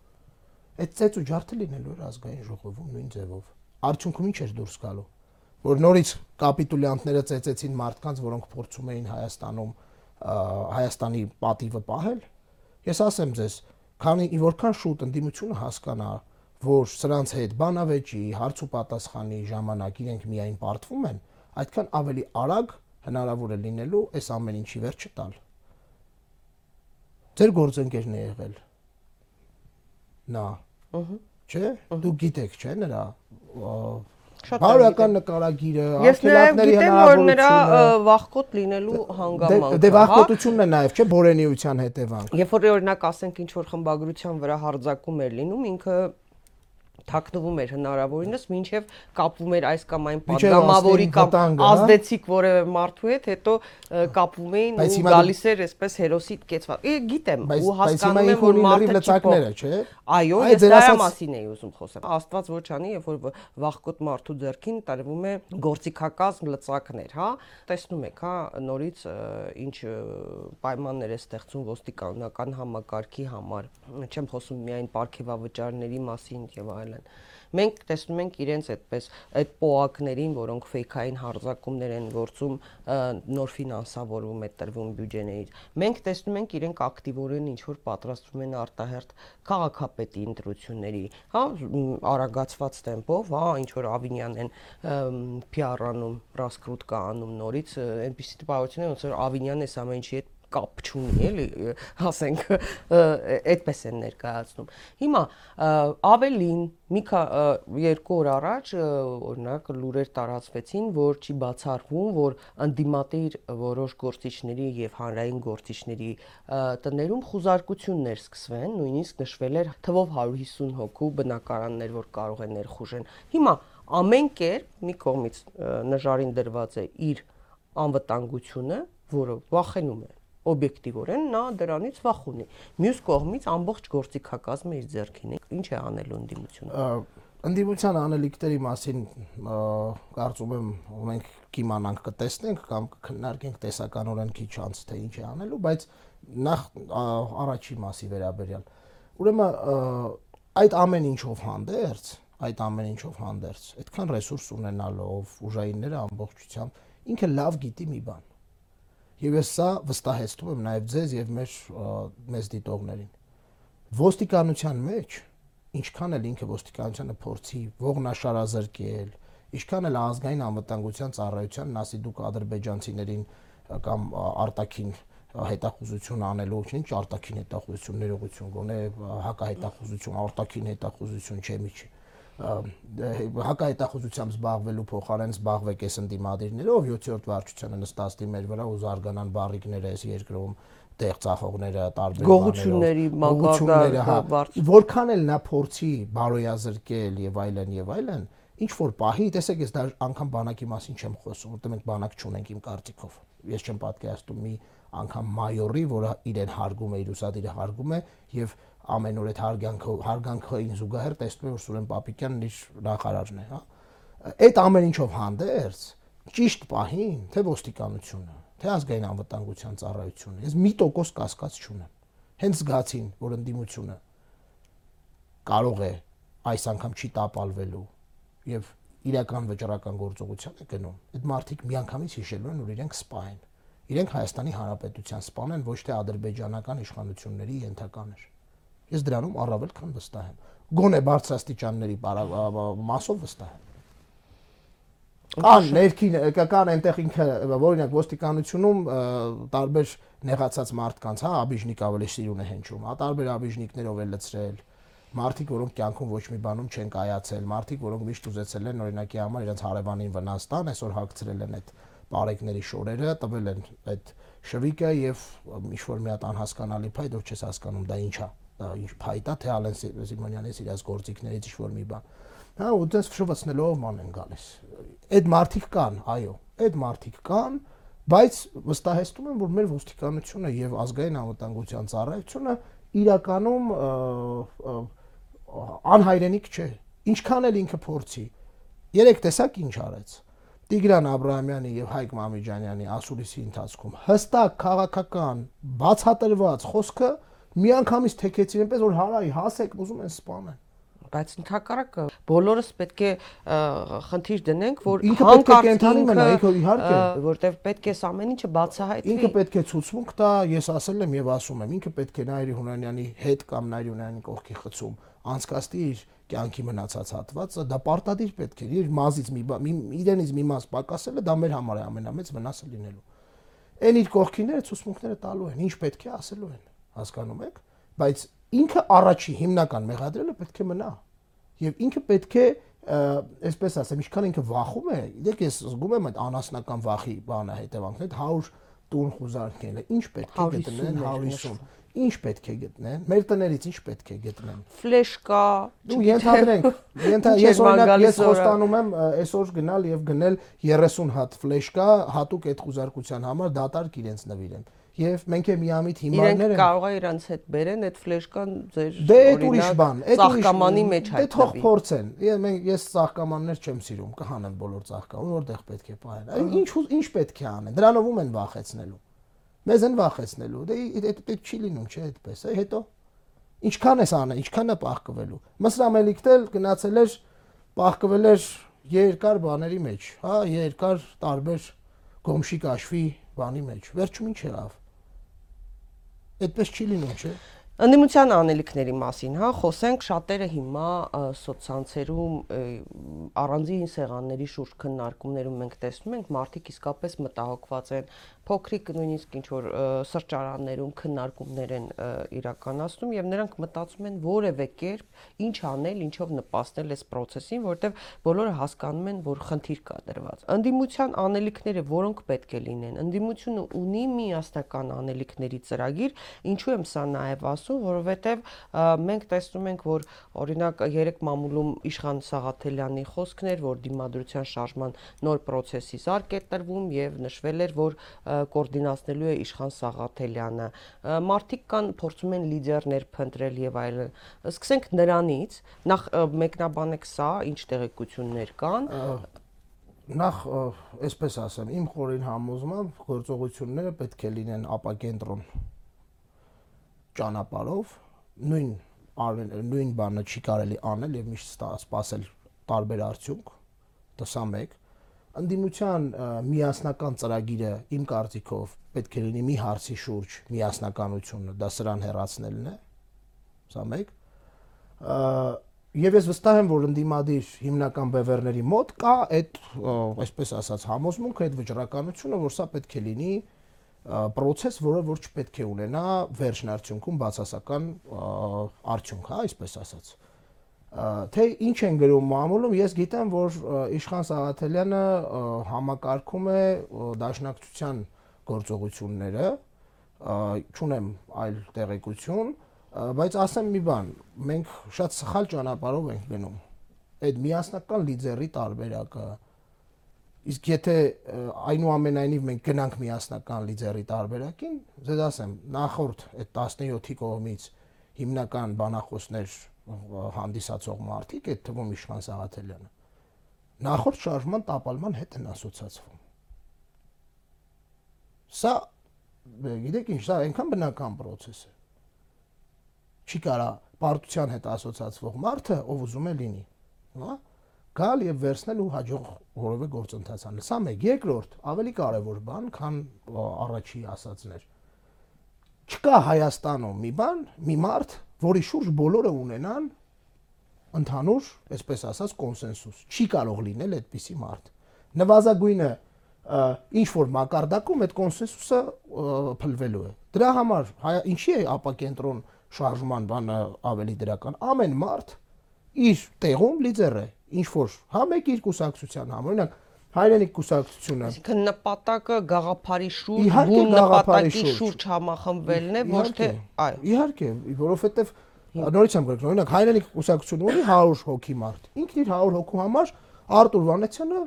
Այդ ծեծ ու ջարդը լինելու էր ազգային ժողովում նույն ձևով։ Արդյունքում ինչ էր դուրս գալու որ նորից կապիտուլյանտները ծեծեցին մարդկանց, որոնք փորձում էին Հայաստանում Հայաստանի պատիվը պահել, ես ասեմ ձեզ, քանի որքան շուտ ընդդիմությունը հասկանա, որ սրանց հետ բանավեճի, հարց ու պատասխանի ժամանակ իրենք միայն պարտվում են, այդքան ավելի արագ հնարավոր է լինելու այս ամեն ինչի վերջը տալ։ Ձեր գործընկերն է եղել։ Նա։ Ահա։ Չէ՞։ Դու գիտեք, չէ՞ նրա Բարոյական նկարագիրը, արկելակների հնարավորությունը։ Ես նաև գիտեմ, որ նրա վախկոտ լինելու հանգամանքը։ Դե վախկոտությունն է նաև, չէ, բորենիության հետևանք։ Երբ որ օրինակ ասենք ինչ որ խմբագրության վրա հարձակում էր լինում, ինքը թաքնվում էր հնարավորինս, մինչև կապվում էր այս կամ այն падգամավորի կամ ազդեցիկ որևէ մարդու հետ, հետո կապվում էին ու գալիս էր այսպես հերոսի կեցված։ Է գիտեմ ու հասկանում եմ որ մարդը լծակները, չէ՞։ Այո, ես դրա մասին էի ուզում խոսեմ։ Աստված ոչ անի, երբ որ վախկոտ մարդու ձեռքին տրվում է գործիքակազմ լծակներ, հա։ Տեսնում եք, հա, նորից ինչ պայմաններ է ստեղծում ոստիկանական համակարգի համար։ Չեմ խոսում միայն ապարքեվավճարների մասին եւ այլ այլն են։ Մենք տեսնում ենք իրենց այդպես այդ պոակներին, որոնք ֆեյքային հարձակումներ են գործում, նոր ֆինանսավորում է տրվում բյուջեներից։ Մենք տեսնում ենք իրենք ակտիվորեն ինչ որ պատրաստվում են արտահերտ քաղաքապետի ընտրությունների, հա, արագացված տեմպով, հա, ինչ որ Ավինյան են PR-անում, ռասկրուտկա անում նորից, այնպեսի տպավորություն է, ոնց որ Ավինյանն էս ամեն ինչի հետ կապ չունի, էլի, ասենք, այդպես են ներկայացնում։ Հիմա ավելին մի երկու օր առաջ օրինակ լուրեր տարածվեցին, որ չի բացառվում, որ ընդդիմատիր որոշ գործիչների եւ հանրային գործիչների տներում խուզարկություններ սկսվեն, նույնիսկ նշվել էր թվով 150 հոգու բնակարաններ, որ կարող են ներխուժեն։ Հիմա ամեն կերպ մի կողմից նժարին դրված է իր անվտանգությունը, որը վախենում է օբյեկտիվորեն նա դրանից վախ ունի։ Մյուս կողմից ամբողջ գործիքակազմը իր ձեռքին է։ Ինչ է անելու ընդդիմությունը։ Ընդդիմության անելիքների մասին կարծում եմ մենք կիմանանք կտեսնենք կամ կքննարկենք տեսականորեն քիչ անց թե ինչ է անելու, բայց նախ առաջի մասի վերաբերյալ։ Ուրեմն այդ ամեն ինչով հանդերձ, այդ ամեն ինչով հանդերձ, այդքան ռեսուրս ունենալով ուժայինները ամբողջությամբ ինքը լավ գիտի մի բան Եվ ես սա վստահեցնում եմ նաև ձեզ եւ մեր մեզ դիտողներին։ Ոստիկանության մեջ ինչքան էլ ինքը ոստիկանությանը փորձի ողնաշարազրկել, ինչքան էլ ազգային անվտանգության ծառայության ասի դուք ադրբեջանցիներին կամ արտաքին հետախուզություն անելու, ինչ արտաքին հետախուզություն ներողություն գոնե հակահետախուզություն, արտաքին հետախուզություն չէ միջի հակահետախուզությամբ զբաղվելու փոխարեն զբաղվեք այս ընդդիմադիրներով 7-րդ վարչությանը նստած դիմեր վրա ու զարգանան բարիկները այս երկրում տեղ ծախողները տարբեր Գողությունների մակարդակը հա, որքան էլ նա փորձի բարոյազրկել եւ այլն եւ այլն, ինչ որ պահի, տեսեք, ես դա անգամ բանակի մասին չեմ խոսում, որտեղ մենք բանակ չունենք իմ կարծիքով։ Ես չեմ պատկերացնում մի անգամ մայորի, որը իրեն հարգում է, իր ուսադիրը հարգում է եւ ամեն օր այդ հարգանքը հարգանքային զուգահեռ տեսնում է որ Սուրեն Պապիկյանն իր նախարարն է, հա։ Այդ ամեն ինչով հանդերձ ճիշտ պահին, թե ոստիկանությունը, թե ազգային անվտանգության ծառայությունը, ես մի տոկոս կասկած չունեմ։ Հենց զգացին, որ ընդդիմությունը կարող է այս անգամ չի տապալվելու եւ իրական վճռական գործողության է գնում։ Այդ մարդիկ միանգամից հիշելու են, որ իրենք սպա են։ Իրենք Հայաստանի Հանրապետության սպան են, ոչ թե ադրբեջանական իշխանությունների ենթականներ։ Ես դրանում առավել քան վստահ եմ։ Գոնե բարձրաստիճանների մասով վստահ եմ։ Կան ներքին կան այնտեղ ինքը օրինակ ոստիկանությունում տարբեր նեղացած մարդկանց, հա, աբիժնիկ ավելի սիրուն է հնչում, հա, տարբեր աբիժնիկներով է լցրել մարդիկ, որոնք կյանքում ոչ մի բանում չեն կայացել, մարդիկ, որոնք միշտ ուզեցել են օրինակի համար իրենց հարևանին վնաս տան, այսօր հագցրել են այդ բարեկների շորերը, տվել են այդ շվիկը եւ ինչ որ մի հատ անհասկանալի փայտ, որ չես հասկանում դա ինչ է, դա ինչ փայտա թե Ալեն Սիմոնյանի իրաց գործիքներից ինչ որ մի բան։ Հա ու դες շվացնելով ման են գալիս։ Այդ մարտիկ կան, այո, այդ մարտիկ կան, բայց վստահեցնում եմ, որ մեր ոստիկանությունը եւ ազգային անվտանգության ծառայությունը իրականում անհայրենիք չէ։ Ինչքան էլ ինքը փորձի։ Երեք տեսակ ինչ արեց։ Տիգրան Աբրահամյանի եւ Հայկ Մամիջանյանի ասուլիսի ընթացքում. Հստակ քաղաքական բացատրված խոսքը միանգամից թեքեցին այնպես որ հարայի հասեք ուզում են սպանել բայց ընդհակառակը բոլորս պետք է խնդիր դնենք, որ հանկարծակի մնա, ինքը իհարկե, որտեվ պետք է ամեն ինչը բացահայտվի։ Ինքը պետք է ցուցմունք տա, ես ասել եմ եւ ասում եմ, ինքը պետք է Նայիրի Հունանյանի հետ կամ Նայիրի Հունանյանի կողքի խցում անցկացնի իր կյանքի մնացած հատվածը, դա պարտադիր պետք է իր մազից մի իրենից մի մաս պակասելը դա մեր համար է ամենամեծ վնասը լինելու։ Այն իր կողքիները ցուցմունքները տալու են, ինչ պետք է ասելու են, հասկանում եք, բայց ինքը առաջի հիմնական մեղադրելը պետք է մնա եւ ինքը պետք է այսպես ասեմ ինչքան ինքը վախում է դեք ես զգում եմ այդ անասնական վախի բանը հետևանքն այդ 100 տուն խուզարկելը ինչ պետք է գտնեն 150 ինչ պետք է գտնեն մեր տներից ինչ պետք է գտնեն ֆլեշ կա դու ենթադրենք ենթա ես օրինակ ես խոստանում եմ այսօր գնալ եւ գնել 30 հատ ֆլեշ կա հատուկ այդ խուզարկության համար դատարկ իրենց նվիրեն եւ մենք է միամիտ հիմարներ են կարող է իրանց հետ բերեն այդ ֆլեշկան ձեր դե այդ ուրիշ բան այդ ծաղկամանի մեջ հայտնվի դե թող փորձեն մենք ես ծաղկամաններ չեմ սիրում կհանեն բոլոր ծաղկամանը որտեղ պետք է պահեն ինչ ինչ պետք է անեն դրանով ում են վախեցնելու մեզ են վախեցնելու դե այդ չի լինում չէ այդպես է հետո ինչքան էս անեն ինչքան է պահկվելու մսրամելիքն էլ գնացել էր պահկվել էր երկար բաների մեջ հա երկար տարբեր գոմշի կաշվի բանի մեջ վերջում ինչ եղավ Այդպես չի լինում, չէ՞։ Ընդդիմության անելիքների մասին, հա, խոսենք շատերը հիմա սոցցանցերում առանձին սեղանների շուրջ քննարկումներում մենք տեսնում ենք մարդիկ իսկապես մտահոգված են փոքրիկ նույնիսկ ինչ որ սրճարաններում քննարկումներ են իրականացնում եւ նրանք մտածում են որևէ կերպ ինչ անել, ինչով նպաստել այս process-ին, որտեվ բոլորը հասկանում են, որ խնդիր կա դրված։ Ընդդիմության անելիքները որոնք պետք է լինեն։ Ընդդիմությունը ունի միասնական անելիքների ծրագիր, ինչու եմ սա նաեւ ասում, որովհետեւ մենք տեսնում ենք, որ օրինակ երեք մամուլում Իշխան Սաղաթելյանի խոսքներ, որ դիմադրության շարժման նոր process-ի զարգ է տրվում եւ նշվել էր, որ կոորդինացնելու է Իշխան Սաղաթելյանը։ Մարտիկ կան փորձում են լիդերներ փնտրել եւ այլն։ Սկսենք նրանից, նախ մեկնաբանեք սա, ինչ տեղեկություններ կան։ Նախ այսպես ասեմ, իմ խորին համոզմամբ գործողությունները պետք է լինեն ապակենտրոն ճանապարով նույն արվել նույն բանը չի կարելի անել եւ միշտ սպասել տարբեր արդյունք դա սա մեկ ընդդիմության միասնական ծրագիրը իմ կարծիքով պետք է լինի մի հարցի շուրջ միասնականությունը, դա սրան հեռացնելն է։ Սա մեկ։ Եվ ես վստահ եմ, որ ընդդիմադիր հիմնական բևերների մոտ կա այդ, այսպես ասած, համոզմունքը, այդ վճռականությունը, որ սա պետք է լինի process, որը որ չպետք է ունենա վերջն արդյունքում բացասական արդյունք, հա, այսպես ասած թե ինչ են գրում մամուլում, ես գիտեմ, որ Իշխան Սաղաթելյանը համակարգում է դաշնակցության գործողությունները չունեմ այլ տեղեկություն, բայց ասեմ մի բան, մենք շատ սխալ ճանապարհով ենք գնում։ Այդ միասնական լիդերի տարբերակը Իսկ եթե այնուամենայնիվ մենք գնանք միասնական լիդերի տարբերակին, ձեզ ասեմ, նախորդ այդ 17-ի կողմից հիմնական բանախոսներ հանդիսացող մարդիկ, այդ թվում Իշխան Սաղաթելյանը, նախորդ շարժման տապալման հետ են ասոցացվում։ Սա գիտեք ինչ, սա այնքան բնական process է։ Չի կարա պարտության հետ ասոցացվող մարդը, ով ուզում է լինի, հա, գալ եւ վերցնել ու հաջող որևէ գործընթաց անել։ Սա մեկ, երկրորդ, ավելի կարևոր բան, քան առաջի ասածներ։ Չկա Հայաստանում մի բան, մի մարդ, որի շուրջ բոլորը ունենան ընդհանուր, այսպես ասած, կոնսենսուս։ Չի կարող լինել այդպիսի մարդ։ Նվազագույնը ինչ որ մակարդակում այդ կոնսենսուսը փլվելու է։ Դրա համար ինչի է ապակենտրոն շարժման բանը ավելի դրական։ Ամեն մարդ իր տեղում լիդեր է ինչ որ հա մեկ իր կուսակցության համար օրինակ հայրենիք կուսակցությունը այսինքն նպատակը գաղափարի շուրջ բուն նպատակի շուրջ համախմբվելն է ոչ թե այո իհարկե որովհետև նորից եմ գրում օրինակ հայրենիք կուսակցությունը ունի 100 հոգի մարդ ինքն իր 100 հոգու համար Արտուր Վանեցյանը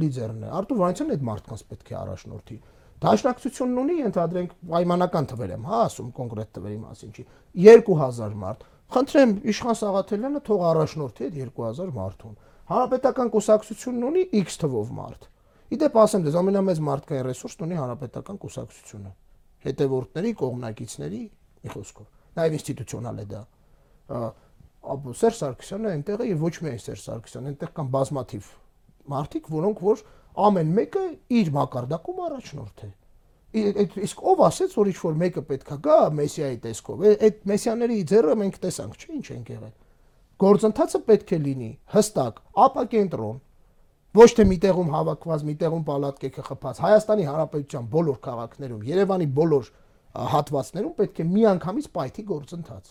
լիդերն է Արտուր Վանեցյանը այդ մարդկանց պետք է առաջնորդի Դաշնակցությունն ունի, ընդհանրենք պայմանական թվեր եմ, հա, ասում կոնկրետ թվերի մասին չի։ 2000 մարդ։ Խնդրեմ Իշխան Սաղաթելյանը թող առաջնորդի այդ 2000 մարդուն հանրապետական կուսակցությունն ունի X թվով մարդ։ Իդեպ ասեմ դες ամենամեծ մարդկային ռեսուրսն ունի հանրապետական կուսակցությունը։ Հետևորդների, կողմնակիցների, մի խոսքով։ Նաև ինստիտուցիոնալ է դա։ Աբո Սերժ Սարգսյանը այնտեղ է եւ ոչ միայն Սերժ Սարգսյանը, այնտեղ կան բազմաթիվ մարդիկ, որոնք որ ամեն մեկը իր մակարդակում առաջնորդ է իսկ ով ասեց որ ինչ որ մեկը պետքա գա մեսիայի տեսքով այդ մեսիաների ձեռը մենք տեսանք չէ ինչ են եղել գործընթացը պետք է լինի հստակ, ապակենտրոն, ոչ թե միտեղում հավաքված, միտեղում պալատկե կխփած Հայաստանի Հանրապետության բոլոր քաղաքներում, Երևանի բոլոր հատվածներում պետք է միանգամից պայթի գործընթաց։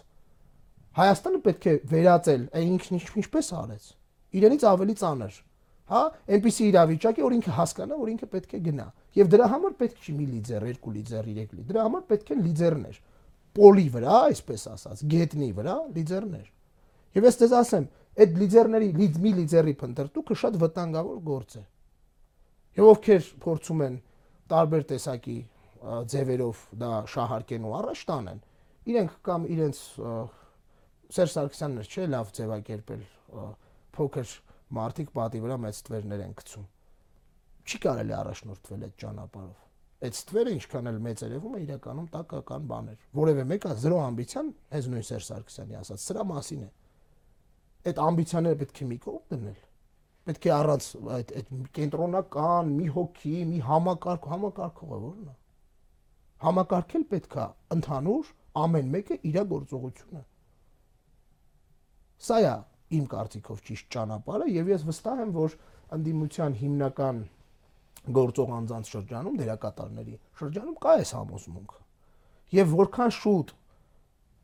Հայաստանը պետք է վերածել այն ինքն ինչպես արեց։ Իրենից ավելի ծանր հա, այնպիսի իրավիճակի, որ ինքը հասկանա, որ ինքը պետք է գնա։ Եվ դրա համար պետք չի մի լիդեր, երկու լիդեր, երեք լիդեր, դրա համար պետք են լիդերներ։ Պոլի վրա, այսպես ասած, գետնի վրա լիդերներ։ Եվ ես դες ասեմ, այդ լիդերների լիդ մի լիդերի փնտրտուքը շատ վտանգավոր գործ է։ Եվ ովքեր փորձում են տարբեր տեսակի ձևերով դա շահարկեն ու առաջ տանեն, իրենք կամ իրենց Սերժ Սարգսյանն չէ լավ ձևակերպել փոքր մարդիկ պատի վրա մեծ թվերներ են գցում։ Չի կարելի առաջնորդվել այդ ճանապարհով։ Այդ ստվերը ինչքան էլ մեծ երևում է իրականում տակը կան բաներ։ Որևէ մեկը զրո ամբիցիան, հենց նույն Սերժ Սարգսյանի ասած, սրա մասին է այդ ամբիցիաները պետք է մի կողմ դնել պետք է առանց այդ այդ կենտրոնական մի հոգի, մի համակարգ, համակարգողը որն է։ Համակարգել պետքա ընդհանուր ամեն մեկը իր գործողությունը։ Սա է իմ կարծիքով ճիշտ ճանապարհը եւ ես վստահ եմ, որ անդիմության հիմնական գործող անձանց շրջանում դերակատարների շրջանում կա այս համոզմունքը։ Եվ որքան շուտ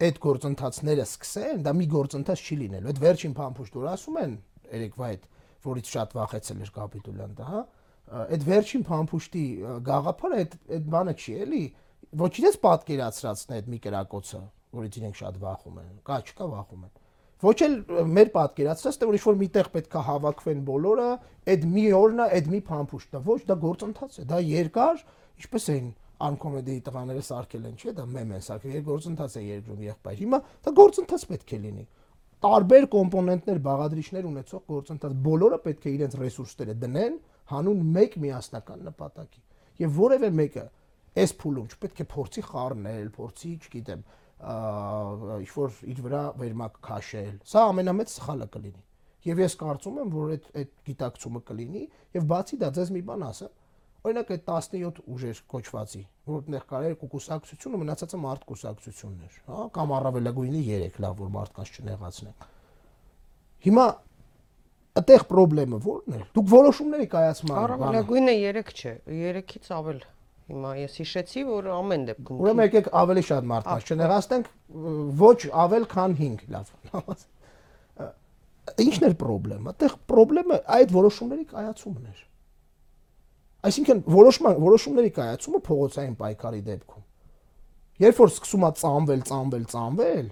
այդ գործընթացները սկսեն, դա մի գործընթաց չի լինելու։ Այդ վերջին փամփուշտ որ ասում են երեկվա այդ, որից շատ վախեցել էր կապիտուլյանտը, հա, այդ վերջին փամփուշտի գաղափարը այդ այդ բանը չի էլի, ոչ իրենց պատկերացրածն է այդ մի կրակոցը, որից իրենք շատ վախում են։ Կա, չկա վախում են։ Ոչ էլ մեր պատկերացրած, թե որ ինչ-որ միտեղ պետքա հավաքվեն բոլորը, այդ մի օրն է, այդ մի փամփուշտն է։ Ոչ, դա գործընթաց է, դա երկար, ինչպես էին անկոմեդիի տղաները սարքել են, չէ՞, դա մեմ են սարքել, գործընթաց է երկրում եղբայր։ Հիմա դա գործընթաց պետք է լինի։ Տարբեր կոմպոնենտներ, բաղադրիչներ ունեցող գործընթաց, բոլորը պետք է իրենց ռեսուրսները դնեն հանուն մեկ միասնական նպատակի։ Եվ որևէ մեկը այս փուլում չպետք է փորձի խառնել, փորձի, չգիտեմ, ինչ որ իր վրա վերմակ քաշել։ Սա ամենամեծ սխալը կլինի։ Եվ ես կարծում եմ, որ այդ այդ գիտակցումը կլինի եւ բացի դա ձեզ մի բան ասեմ, Օրինակ այդ 17 ուժեր կոչվածի, որտեղ կար երկու կուսակցություն ու մնացածը մարդ կուսակցություններ, հա, կամ առավելագույնի 3, լավ որ մարդկանց չնեղացնենք։ Հիմա այդտեղ խնդրեմը ո՞րն է։ Դուք որոշումների կայացման Առավելագույնը 3 չէ, 3-ից ավել։ Հիմա ես հիշեցի, որ ամեն դեպքում Ուրեմն եկեք ավելի շատ մարդկանց չնեղացնենք, ոչ ավել քան 5, լավ։ Ինչն էր խնդրեմը։ Այդտեղ խնդրեմը այդ որոշումների կայացումն էր։ Այսինքն որոշման որոշումների կայացումը փողոցային պայքարի դեպքում Երբ որ սկսում է ծանվել, ծանվել, ծանվել,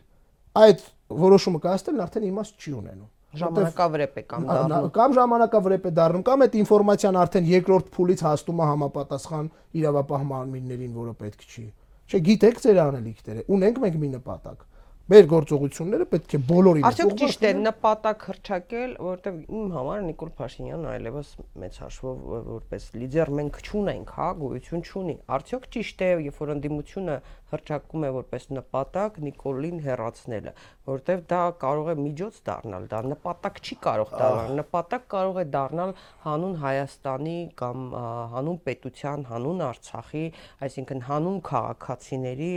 այդ որոշումը կայացնելն արդեն իմաստ չի ունենում ժամանակավրեպ է կամ դառնում կամ ժամանակավրեպ է դառնում կամ այդ ինֆորմացիան արդեն երկրորդ փուլից հաստում է համապատասխան իրավապահ մարմիններին, որը պետք չի։ Չէ, գիտեք ձեր անելիքները, ունենք մենք մի նպատակ մեր գործողությունները պետք է բոլորին Արդյոք ճիշտ է նպատակ հրճակել, որովհետև իմ համար Նիկոլ Փաշինյանն այլևս մեծ հաշվով որպես լիդեր մենք չունենք, հա, գոյություն չունի։ Արդյոք ճիշտ է, երբ որ ընդդիմությունը հրճակում է որպես նպատակ Նիկոլին հերացնելը, որովհետև դա կարող է միջոց դառնալ, դա նպատակ չի կարող դառնալ, նպատակ կարող է դառնալ հանուն Հայաստանի կամ հանուն պետության, հանուն Արցախի, այսինքն հանուն քաղաքացիների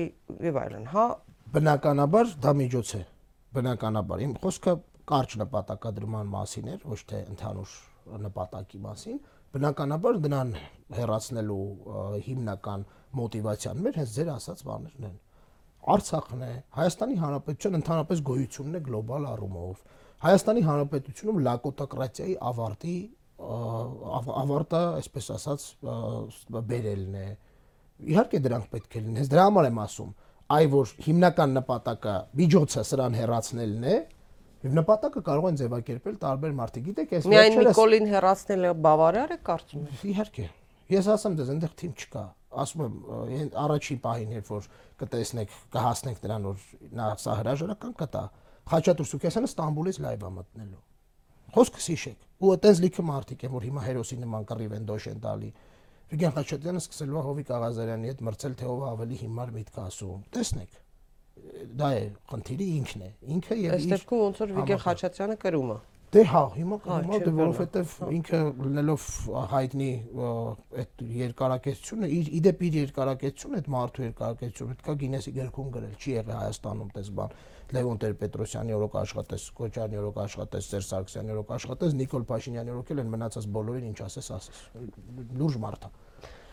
եւ այլն, հա, բնականաբար դա միջոց է բնականաբար իմ խոսքը կարճ նպատակադրման մասին էր ոչ թե ընդհանուր նպատակի մասին բնականաբար դրան հերացնելու հիմնական մոտիվացիան մեր հենց ձեր ասած բաներն են Արցախն է Հայաստանի Հանրապետության ընդհանրապես գոյությունն է գլոբալ առումով Հայաստանի Հանրապետությունում լակոտոկրատիայի ավարտի ավարտը, այսպես ասած, բերելն է։ Իհարկե դրանք պետք է լինեն։ Հենց դրա համար եմ ասում, այ որ հիմնական նպատակը միջոցը սրան հեռացնելն է եւ նպատակը կարող են ձևակերպել տարբեր մարդիկ գիտեք այս միայն Նիկոլին հեռացնելը բավարար է կարծում եք իհարկե ես ասեմ դες այնտեղ թիմ չկա ասում եմ առաջի պահին երբ որ կտեսնեք կհասնենք դրան որ նա սա հրաժարական կտա Խաչատուր Սուքեսյանը Ստամբուլից լայվ է մտնելու խոսքս հիշեք ու այտենց լիքը մարդիկ են որ հիմա հերոսի նման կռիվ են դոշ են տալի Վիգեն Խաչատյանը սկսելու է Հովիկ Աղազարյանի հետ մրցել թե ով ավելի հիմար միտք ասում։ Տեսնեք։ Դա է խնդիրի ինքն է։ Ինքը եւ Այս դեպքում ոնց որ Վիգեն Խաչատյանը կրում է։ Դե հա, հիմա կողմա դե որովհետև ինքը լինելով հայտնի այդ երկարակեցությունը, իր իդեպ իր երկարակեցությունը, այդ մարդու երկարակեցությունը պետքա Գինեսի գրքում գրել, չի եղել Հայաստանում տես բան։ Լևոն Տեր-Պետրոսյանի օրոք աշխատես, Կոչարյանի օրոք աշխատես, Սերժ Սարգսյանի օրոք աշխատես, Նիկոլ Փաշինյանի օրոք էլ են մնացած բոլորին ինչ ասես, ասես։ Լուրջ մարդ է։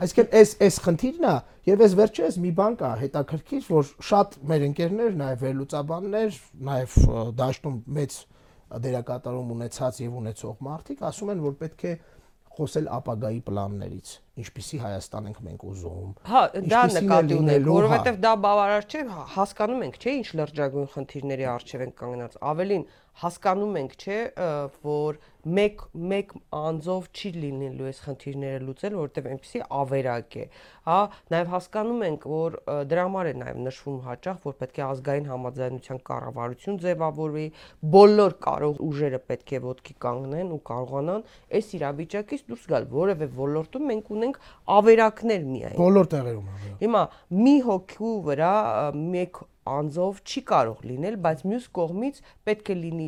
Այսինքն այս այս խնդիրն է եւ այս վերջերս մի բան կա հետաքրքիր, որ շատ մեր ընկերներ, նաեւ վերլուծաբաններ, նաեւ դաշտում մեծ դերակատարում ունեցած եւ ունեցող մարդիկ ասում են, որ պետք է խոսել ապագայի պլաններից, ինչպիսի Հայաստան ենք մենք ուզում։ Հա, դա նկատի ունենք, որովհետև դա բավարար չէ, հասկանում ենք, չէ, ինչ լրջագույն խնդիրների առջև ենք կանգնած։ Ավելին հասկանում ենք, չէ, որ մեկ մեկ անձով չի լինելու այս խնդիրները լուծել, որովհետև այնպեսի ավերակ է։ Հա, նաև հասկանում ենք, որ դրա համար է նաև նշվում հաճախ, որ պետք է ազգային համաձայնության կառավարություն ձևավորվի, բոլոր կարող ուժերը պետք է ոտքի կանգնեն ու կարողանան այս իրավիճակից դուրս գալ, որևէ ոլորտում մենք ունենք ավերակներ միայն։ Բոլոր տեղերում։ Հիմա մի հոգու վրա մեկ անձով չի կարող լինել, բայց մյուս կողմից պետք է լինի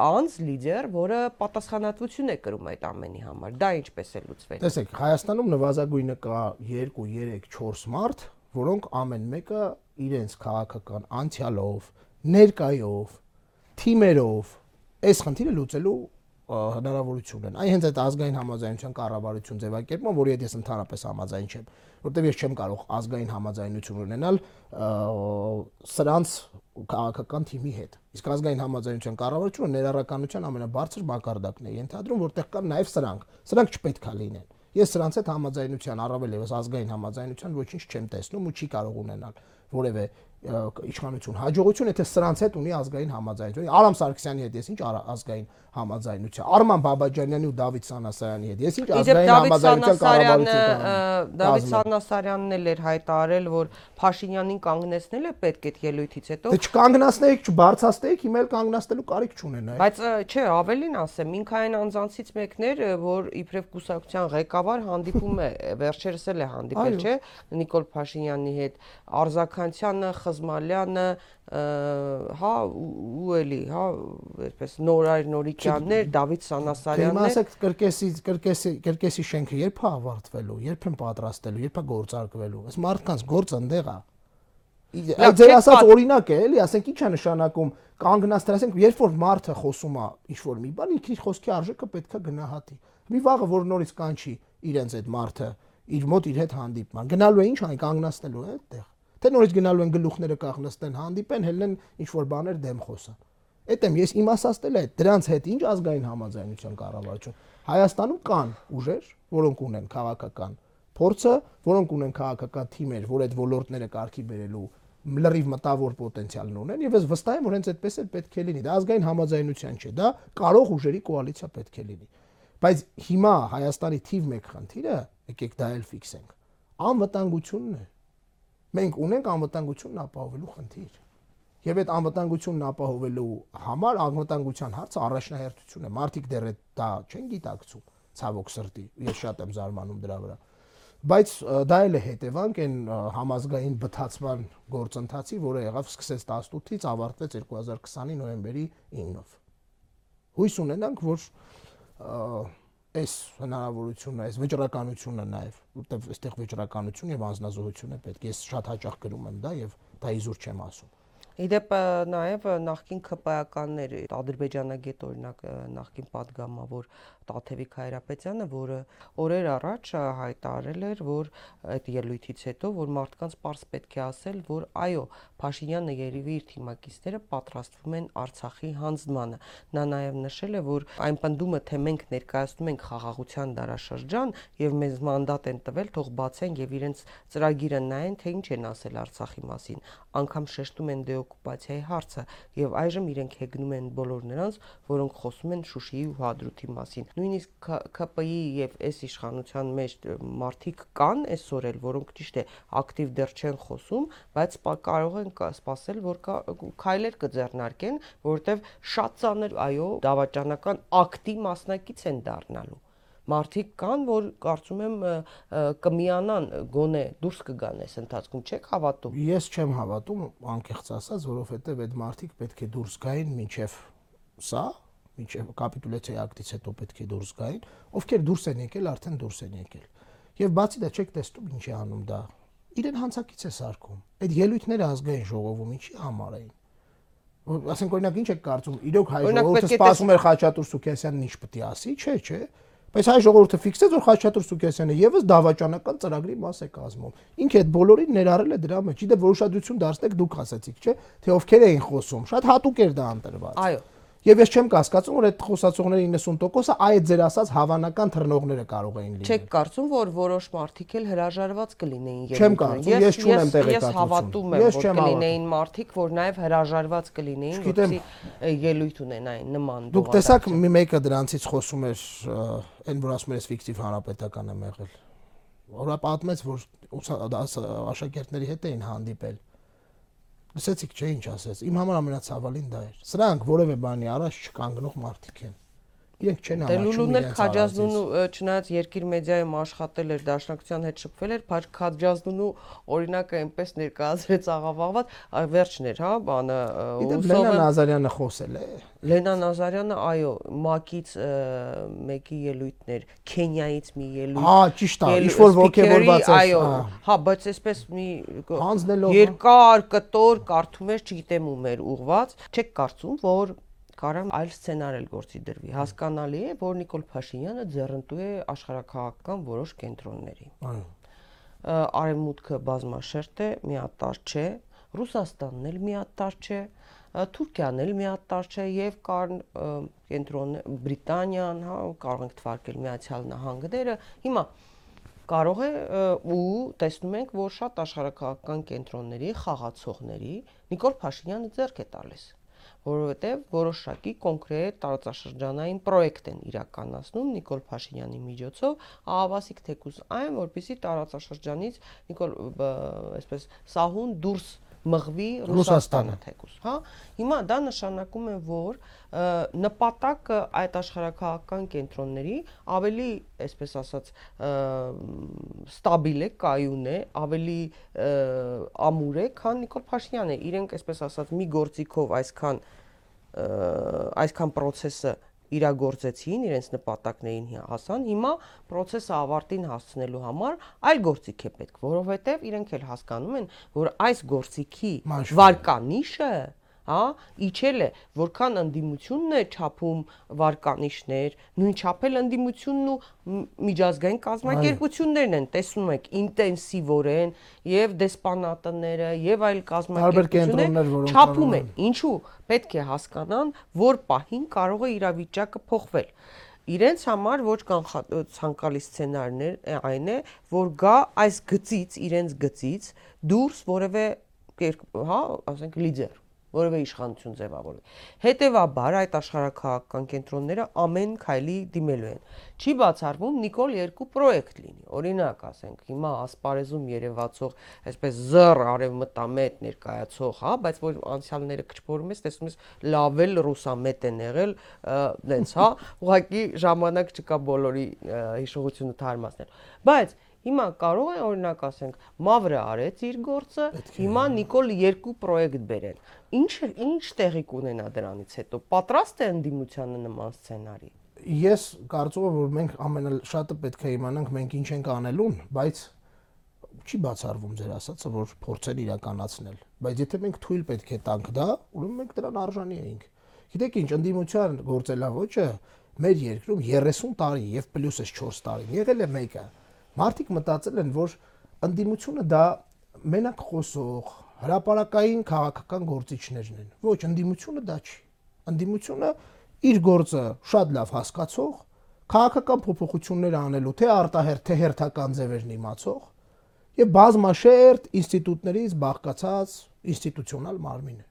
անձ լիդեր, որը պատասխանատվություն է կրում այդ ամենի համար։ Դա ինչպես է լուծվել։ Տեսեք, Հայաստանում նվազագույնը կա 2, 3, 4 մարդ, որոնք ամեն մեկը իրենց քաղաքական անցյալով, ներկայով, թիմերով այս խնդիրը լուծելու հնարավորություն են։ Այն հենց այդ ազգային համաձայնության կառավարություն ձևակերպումը, որի հետ ես ընդհանրապես համաձայն չեմ, որտեղ ես չեմ կարող ազգային համաձայնություն ունենալ սրանց քաղաքական թիմի հետ։ Իսկ ազգային համաձայնության կառավարությունը ներառականության ամենաբարձր մակարդակն է ենթադրում, որտեղ կան նաև սրանք։ Սրանք չպետք է լինեն։ Ես սրանց հետ համաձայնության, առավել եւս ազգային համաձայնության ոչինչ չեմ տեսնում ու չի կարող ունենալ որևէ իշխանություն հաջողություն, եթե սրանց հետ ունի ազգային համաձայնություն։ Արամ Սարգսյանի հետ ես ինչ ազգային համաձայնություն։ Արման Բաբաջանյանի ու Դավիթ Սանասարյանի հետ ես ինչ ազգային համաձայնության կառավարություն։ Դավիթ Սանասարյանն էլ էր հայտարարել, որ Փաշինյանին կանգնեցնել է պետք այդ ելույթից հետո։ Դե չկանգնացնեիք, չբարձրացնեիք, հիմա էլ կանգնացնելու կարիք չունենայի։ Բայց չէ, ավելին ասեմ, ինքային անձանցից մեկն էր, որ իբրև կուսակցության ղեկավար հանդիպում է, վերջերս էլ է հանդիպել, չէ, Նիկոլ Փաշինյանի հետ, Արզականցյանը, Խզմալյանը, հա ու էլի, հա, այսպես Նորայր Նորիկյաններ, Դավիթ Սանասարյաններ։ Հիմա ասեք կրկեսի կրկեսի կրկեսի շենքը երբ է ավարտվելու, երբ են պատրաստելու, երբ է գործարկվելու։ Այս մարդկանց գործը ընդեղ է։ Այդ ձեր ասած օրինակ է, էլի, ասենք ի՞նչ է նշանակում կանգնած դրա, ասենք երբ որ մարդը խոսում է ինչ որ մի բան, ինքնի խոսքի արժեքը պետքա գնահատի։ Մի վաղը որ նորից կանչի իրենց այդ մարդը իր մոտ իր հետ հանդիպման։ Գնալու է ինչ այն կանգնացնելու է այդտեղ թե նորից գնալու են գլուխները կախնստեն, հանդիպեն, հելնեն ինչ որ բաներ դեմ խոսան։ Այդ եմ ես իմ ասածել է դրանց հետ ինչ ազգային համաձայնության կառավարություն։ Հայաստանում կան ուժեր, որոնք ունեն քաղաքական փորձը, որոնք ունեն քաղաքական թիմեր, որ այդ ոլորտները կարգի բերելու լրիվ մտավոր պոտենցիալն ունեն եւ ես վստահ եմ որ հենց այդպես էլ պետք է լինի դա ազգային համաձայնության չէ դա կարող ուժերի կոալիցիա պետք է լինի բայց հիմա Հայաստանի թիվ 1 խնդիրը եկեք դա էլ ֆիքսենք անվտանգությունն է մենք ունենք անվտանգությունն ապահովելու խնդիր եւ այդ անվտանգությունն ապահովելու համար անվտանգության հարցը առաջնահերթություն է մարդիկ դեռ դա չեն գիտակցում ցավոք սրտի ես շատ եմ զարմանում դրա վրա բայց դա էլ է հետևանք այն համազգային բթացման գործընթացի, որը եղավ սկսեց 18-ից ավարտվեց 2020-ի նոյեմբերի 9-ով։ Հույս ունենանք, որ այս հնարավորությունը, այս վճռականությունը նաև, որտեղ այստեղ վճռականություն եւ անznազողություն է պետք։ Ես շատ հաճախ գրում եմ դա եւ դա իզուր չեմ ասում։ Իդեպ նաև նախկին ԿՊԱ-ականներ Ադրբեջանագետ օրինակ նախկին падգամավոր Տաթևիկ Հայրապետյանը, որը օրեր առաջ հայտարարել էր, որ այդ ելույթից հետո, որ մարդկանց པարս պետք է ասել, որ այո, Փաշինյանը երևի իր թիմակիցները պատրաստվում են Արցախի հանձնմանը։ Նա նաև նշել է, որ այն պնդումը, թե մենք ներկայացնում ենք խաղաղության դարաշրջան եւ մեզ մանդատ են տվել, թող բացեն եւ իրենց ծրագիրը նայեն, թե ինչ են ասել Արցախի մասին։ Անկամ շեշտում են դեօկուպացիայի հարցը եւ այժմ իրենք հեգնում են բոլոր նրանց, որոնք խոսում են Շուշիի ու Հադրութի մասին նույնիսկ ԿՊ-ի եւ այս իշխանության մեջ մարդիկ կան այսօր էլ, որոնք ճիշտ է ակտիվ դեռ չեն խոսում, բայց կարող են սпасել, որ քայլեր կձեռնարկեն, որովհետեւ շատ ցաներ, այո, դավաճանական ակտի մասնակից են դառնալու մարդիկ կան, որ կարծում եմ կմիանան, գոնե դուրս կգան այս ընթացքում, չեք հավատում։ Ես չեմ հավատում, անկեղծ ասած, որովհետև այդ մարդիկ պետք է դուրս գային ոչ միայն սա, մինչև կապիտուլյացիայի ակտից հետո պետք է դուրս գային, ովքեր դուրս են եկել, արդեն դուրս են եկել։ Եվ բացի դա չեք տեսնում ինչ է անում դա։ Իրեն հանցակից է սարքում։ Այդ ելույթները ազգային ժողովում ինչի համար էին։ Ասենք օրինակ ինչ եք կարծում, իրոք հայ ժողովուրդը սպասում էր Խաչատուր Սուքեսյանն ինչ պետք է ասի, չէ, չէ։ Բայց հայ ժողովուրդը ֆիքսեց, որ Խաչատուր Սուքեսյանը եւս դավաճանական ծրագրի մաս է կազմում։ Ինքը այդ բոլորին ներառել է դրա մեջ։ Իդե որոշադրություն դարձնեք դուք ասացիք, չէ՞, թե ովքեր էին խոսում։ Շատ հատուկ էր դա ընտրված։ Այո Եվ ես չեմ կասկածում, որ այդ խոսացողների 90%-ը այդ ձեր ասած հավանական թռնողները կարող էին լինել։ Չեք կարծում, որ որոշ մարդիկ էլ հրաժարված կլինեին ելույթ։ Չեմ կարծում, ես չունեմ տեղեկատվություն։ Ես հավատում եմ, որ կլինեին մարդիկ, որ նաև հրաժարված կլինեին, որպեսզի ելույթ ունենային նման Դուք տեսաք մի մեկը դրանցից խոսում էր այն որ ասում էր ֆիկտիվ հանրապետական եմ եղել։ Որը պատմեց, որ աշակերտների հետ էին հանդիպել Լսեցիք չէ ինչ ասեց։ Իմ համար ամենացավալին դա էր։ Սրանք որևէ բանի առաջ չկանգնող մարդիկ են։ Իրենք չեն համաչում։ Լուլուն էլ Քաջազնունու չնայած երկիր մեդիայում աշխատել էր, դաշնակցության հետ շփվել էր, բայց Քաջազնունու օրինակը այնպես ներկայացրեց աղավաղված, վերջն էր, հա, բանը Լենա Նազարյանը խոսել է։ Լենա Նազարյանը, այո, ՄԱԿ-ից մեկի ելույթներ, Քենիայից մի ելույթ։ Հա, ճիշտ է, ինչ որ ողջևորված է։ Այո, հա, բայց այսպես մի երկար կտոր կարդում ես, չգիտեմ ում էր ուղված, չեք կարծում, որ կարամ այլ սցենար էլ գործի դրվի։ Հասկանալի է, որ Նիկոլ Փաշինյանը ձեռնտու է աշխարհակահաղական որոշ կենտրոնների։ Այո։ Արևմուտքը բազմաշերտ է, միատար չէ, Ռուսաստանն էլ միատար չէ, Թուրքիան էլ միատար չէ եւ կան կենտրոն Բրիտանիան, հա, կարող ենք թվարկել Միացյալ Նահանգները։ Հիմա կարող է ու տեսնում ենք, որ շատ աշխարհակահաղական կենտրոնների խաղացողների Նիկոլ Փաշինյանը ձեռք է տալիս որովհետև որոշակի կոնկրետ տարածաշրջանային պրոյեկտ են իրականացնում Նիկոլ Փաշինյանի միջոցով, ահավասիկ թեկուզ այն, որպեսի տարածաշրջանից Նիկոլ այսպես սահուն դուրս մղվի Ռուսաստանը թեկուս, հա։ Հիմա դա նշանակում է, որ նպատակը այդ աշխարհակահաղական կենտրոնների ավելի, այսպես ասած, ստաբիլ է, կայուն է, ավելի ամուր է, քան Նիկոլ Փաշինյանը։ Իրենք, այսպես ասած, մի գործիքով այսքան այսքան process-ը իրագործեցին, իրենց նպատակներին հասան, հիմա process-ը ավարտին հասցնելու համար այլ գործիք է պետք, որովհետև իրենք էլ հասկանում են, որ այս գործիքի վարկանիշը հա, իջել է, որքան ընդդիմությունն է չափում վարկանիշներ, նույն չափել ընդդիմությունն ու միջազգային կազմակերպություններն են, տեսնում եք, ինտենսիվորեն եւ դեսպանատները եւ այլ կազմակերպություններ չափում են։ Ինչու՞ պետք է հասկանան, որ պահին կարող է իրավիճակը փոխվել իրենց համար ոչ ցանկալի սցենարներ այն է, որ գա այս գծից, իրենց գծից դուրս որևէ հա, ասենք լիդեր որևէ իշխանություն ձևավորվի։ Հետևաբար այդ աշխարհակահաղական կենտրոնները ամեն քայլի դիմելու են։ Չի բացառվում Նիկոլ երկու պրոյեկտ լինի։ Օրինակ, ասենք, հիմա ասպարեզում երևացող այսպես զր արևմտամետ ներկայացող, հա, բայց որ անցյալները քչփորում ես, տեսնում ես լավ էլ ռուսամետ են եղել, դենց, հա, ուղղակի ժամանակ չկա բոլորի հիշողությունը թարմացնել։ Բայց Հիմա կարող է օրինակ ասենք Մավրը արեց իր գործը, հիմա Նիկոլ երկու պրոյեկտ բերեն։ Ինչ ինչ տեղի կունենա դրանից հետո։ Պատրաստ է ընդդիմությանը նման սցենարի։ Ես կարծում եմ, որ մենք ամենաշատը պետք է իմանանք մենք ինչ ենք անելուն, բայց չի բացառվում ձեր ասածը, որ փորձեն իրականացնել։ Բայց եթե մենք թույլ պետք է տանք դա, ուրեմն մենք դրան արժանի էինք։ Գիտեք ինչ, ընդդիմության գործելավոճը մեր երկրում 30 տարի եւ պլյուսս 4 տարի եղել է մեկը Մարդիկ մտածել են, որ ընդդիմությունը դա մենակ խոսող, հրաապարակային քաղաքական գործիչներն են։ Ոչ, ընդդիմությունը դա չի։ Ընդդիմությունը իր գործը շատ լավ հասկացող, քաղաքական փոփոխություններ անելու թե արտահերթ թե հերթական ձևերն իմացող եւ բազմաշերտ ինստիտուտներից բաղկացած ինստիտուցիոնալ մարմին է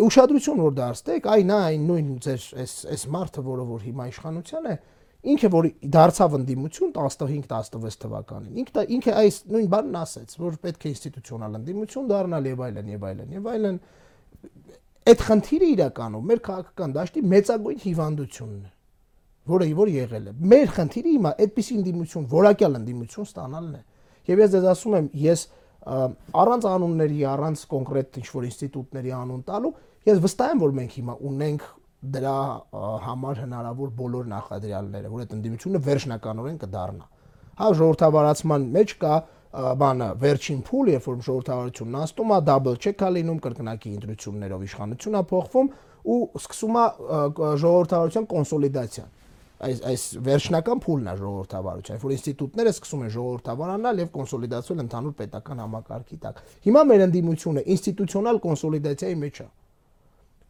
ուշադրություն որ դարձեք, այն այն նույն ձեր այս այս մարդը, որը որ հիմա իշխանության է, ինքը որ դարձավ ընդդիմություն 15-16 թվականին ինքը ինքը այս նույն բանն ասեց որ պետք է ինստիտուցիոնալ ընդդիմություն դառնալ եւ այլն եւ այլն եւ այլն այդ խնդիրը իրականում մեր քաղաքական դաշտի մեծագույն հիվանդությունն է որը որ եղել է մեր խնդիրը հիմա այդպիսի ընդդիմություն որակյալ ընդդիմություն ստանալն է եւ ես դες ասում եմ ես առանց անունների առանց կոնկրետ ինչ որ ինստիտուտների անուն տալու ես վստահ եմ որ մենք հիմա ունենք դրա համար հնարավոր բոլոր նախադրյալները, որ այդ ընդդիմությունը վերջնականորեն կդառնա։ Հա ժողովրդավարացման մեջ կա բանը վերջին փուլ, երբ որ ժողովրդավարությունն անցնում է, double check-ա լինում կրկնակի ընտրություններով իշխանությունն է փոխվում ու սկսում է ժողովրդավարության կոնսոլիդացիան այս այս վերջնական փուլն է ժողովրդավարության, որ ինստիտուտները սկսում են ժողովրդավարանալ եւ կոնսոլիդացվել ընդհանուր պետական համակարգի տակ։ Հիմա մեր ընդդիմությունը ինստիտուցիոնալ կոնսոլիդացիայի մեջ է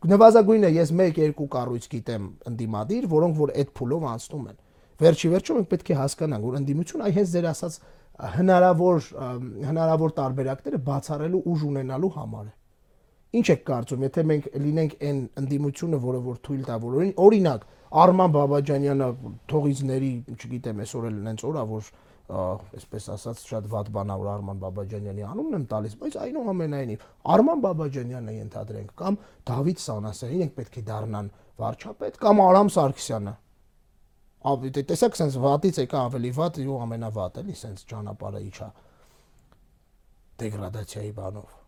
նվազագույնը ես 1-2 կառույց գիտեմ ընդդիմադիր, որոնք որ այդ փուլով անցնում են։ Վերջի վերջում մենք պետք է հասկանանք, որ ընդդիմություն այ հենց ձեր ասած հնարավոր հնարավոր տարբերակները բացառելու ուժ ունենալու համար է։ Ինչ եք կարծում, եթե մենք լինենք այն ընդդիմությունը, որը որ թույլ տա, որ օրինակ Արման Բաբաջանյանը թողիցների, չգիտեմ, այսօր էլ նենց օրա, որ այսպես ասած շատ վատ բանա որ Արման Բաբաջանյանի անունն եմ տալիս, բայց այնուամենայնիվ Արման Բաբաջանյանը ենթադրենք կամ Դավիթ Սանասյանին ենք պետք է դառնան վարչապետ կամ Արամ Սարգսյանը։ Ավելի դե տեսեք, sense վատից եկա ավելի վատ ու ամենավատ էլի, sense ճանապարհը իջա դեգրադացիայի բանով։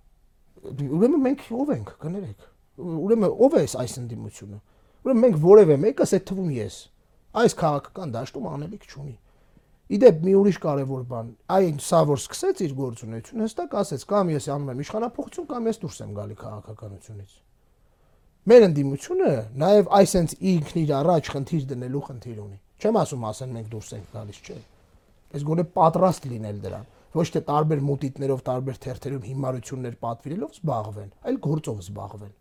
Ուրեմն մենք ով ենք, կներեք։ Ուրեմն ով է այս ընդդիմությունը։ Ուրեմն մենք որևէ մեկս այդ թվում ես այս քաղաքական դաշտում անելիք չունի։ Իդեպ մի ուրիշ կարևոր բան, այն սա որ սկսեց իր գործունեությունը, հստակ ասեց, կամ ես անում եմ իշխանապողություն, կամ ես դուրս եմ գալի քաղաքականությունից։ Մեր ընդդիմությունը նաև այսենց ինքն իր առաջ խնդիր դնելու խնդիր ունի։ Չեմ ասում ասեն մենք դուրս ենք գալիս, չէ։ Այս գոնե պատրաստ լինել դրան ոչ թե տարբեր մուտիտներով, տարբեր թերթերում հիմարություններ պատվիրելով զբաղվեն, այլ գործով զբաղվեն։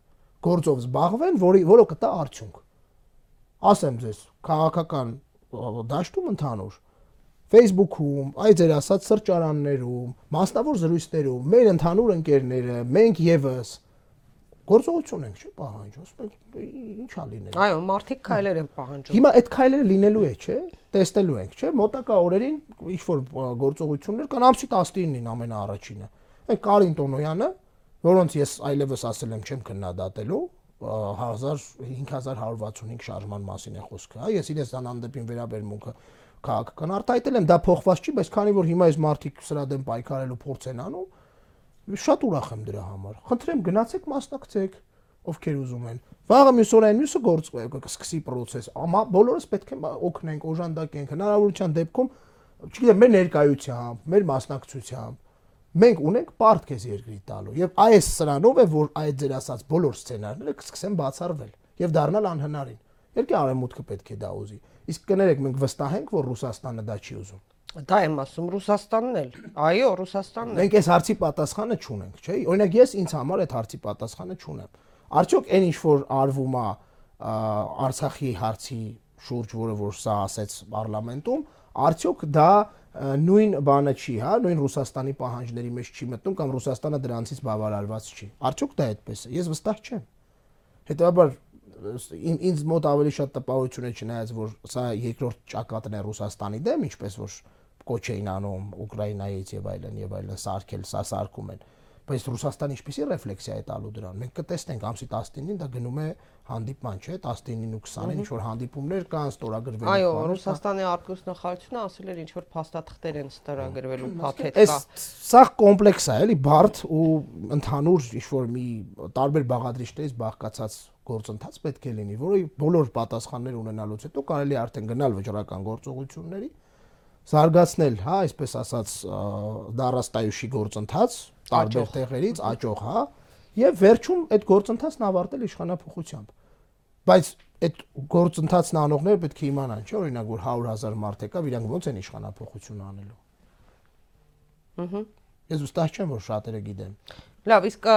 Գործով զբաղվեն, որի որը կտա արդյունք։ Ասեմ ձեզ, քաղաքական դաշտում ընդհանուր Facebook-ում, այ ձեր ասած սրճարաններում, մասնավոր զրույցներում մեր ընդհանուր ընկերները, մենք եւս գործողություն ենք, չէ՞, պահանջում, ասում ենք, ի՞նչ ա լինել։ Այո, մարդիկ քայլեր են պահանջում։ Հիմա այդ քայլերը լինելու է, չէ՞, տեսնելու ենք, չէ՞, մոտակա օրերին ինչ որ գործողություններ կան, ամսի 19-ին ամենաառաջինը։ Այդ Կարին Տոնոյանը, որոնց ես այլևս ասել եմ չեմ քննադատելու, 5165 շարժման մասին է խոսքը, հա, ես իրենց անանդեպին վերաբերմունքը քաղաքական արտահայտել եմ, դա փոխված չի, բայց քանի որ հիմա այս մարտիկ սրա դեմ պայքարելու փորձ են անում, շատ ուրախ եմ դրա համար։ Խնդրեմ գնացեք մասնակցեք, ովքեր ուզում են։ Վաղը մյուս օրային մյուսը գործ կսկսի process, ամա բոլորս պետք է օգնենք, օժանդակենք հնարավորության դեպքում, չգիտեմ, մեր ներկայությամբ, մեր մասնակցությամբ մենք ունենք պարտք էս երկրի տալու եւ այս սրանով է որ այդ ձեր ասած բոլոր սցենարները կսկսեն բացառվել եւ դառնալ անհնարին։ Երկի արեմուտքը պետք է դա ուզի։ Իսկ կներեք մենք վստահ ենք, որ Ռուսաստանը դա չի ուզում։ Դա եմ ասում Ռուսաստանն էլ։ Այո, Ռուսաստանն է։ Մենք այս հարցի պատասխանը չունենք, չէ՞։ Օրինակ ես ինձ համար այդ հարցի պատասխանը չունեմ։ Արդյոք այն ինչ որ արվում է Արցախի հարցի շուրջ, որը որ սա ասեց parlamentum, արդյոք դա նույն բանը չի, հա, նույն Ռուսաստանի պահանջների մեջ չի մտնում կամ Ռուսաստանը դրանցից բավարարված չի։ Արդյոք դա այդպես է։ Ես վստահ չեմ։ Հետաբար ինձ մոտ ավելի շատ տպավորություն է չնայած որ սա երկրորդ ճակատն է Ռուսաստանի դեմ, ինչպես որ կոչ էին անում Ուկրաինայից եւ այլն եւ այլն սարքել, սա սարքում են։ Բայց Ռուսաստանը ինչպեսի ռեֆլեքսիա է տալու դրան։ Մենք կտեսնենք ամսի 19-ին դա գնում է հանդիպման, չէ՞, 19-ին ու 20-ին ինչ որ հանդիպումներ կան, ստորագրվել են։ Այո, Ռուսաստանի արտգործնախարարությունը ասել էր ինչ որ փաստաթղթեր են ստորագրվելու փաթեթ կա։ Սա կոմպլեքս է, էլի, բարդ ու ընդհանուր ինչ որ մի տարբեր բաղադրիչներից բաղկացած գործընթաց պետք է լինի, որը բոլոր պատասխաններ ունենալուց հետո կարելի արդեն գնալ վճռական գործողությունների զարգացնել, հա, այսպես ասած, դարաստայուշի գործընթաց տարբեր տեղերից աճող, հա, եւ վերջում այդ գործընթացն ավարտել իշխանապողությամբ։ Բայց այդ գործընթացն անողները պետք է իմանան, չէ՞, օրինակ որ 100.000 մարդ եկավ, իրանք ո՞նց են իշխանապողություն անելու։ Ահա։ Ես ուստահ չեմ, որ շատերը գիտեն։ Լավ, իսկ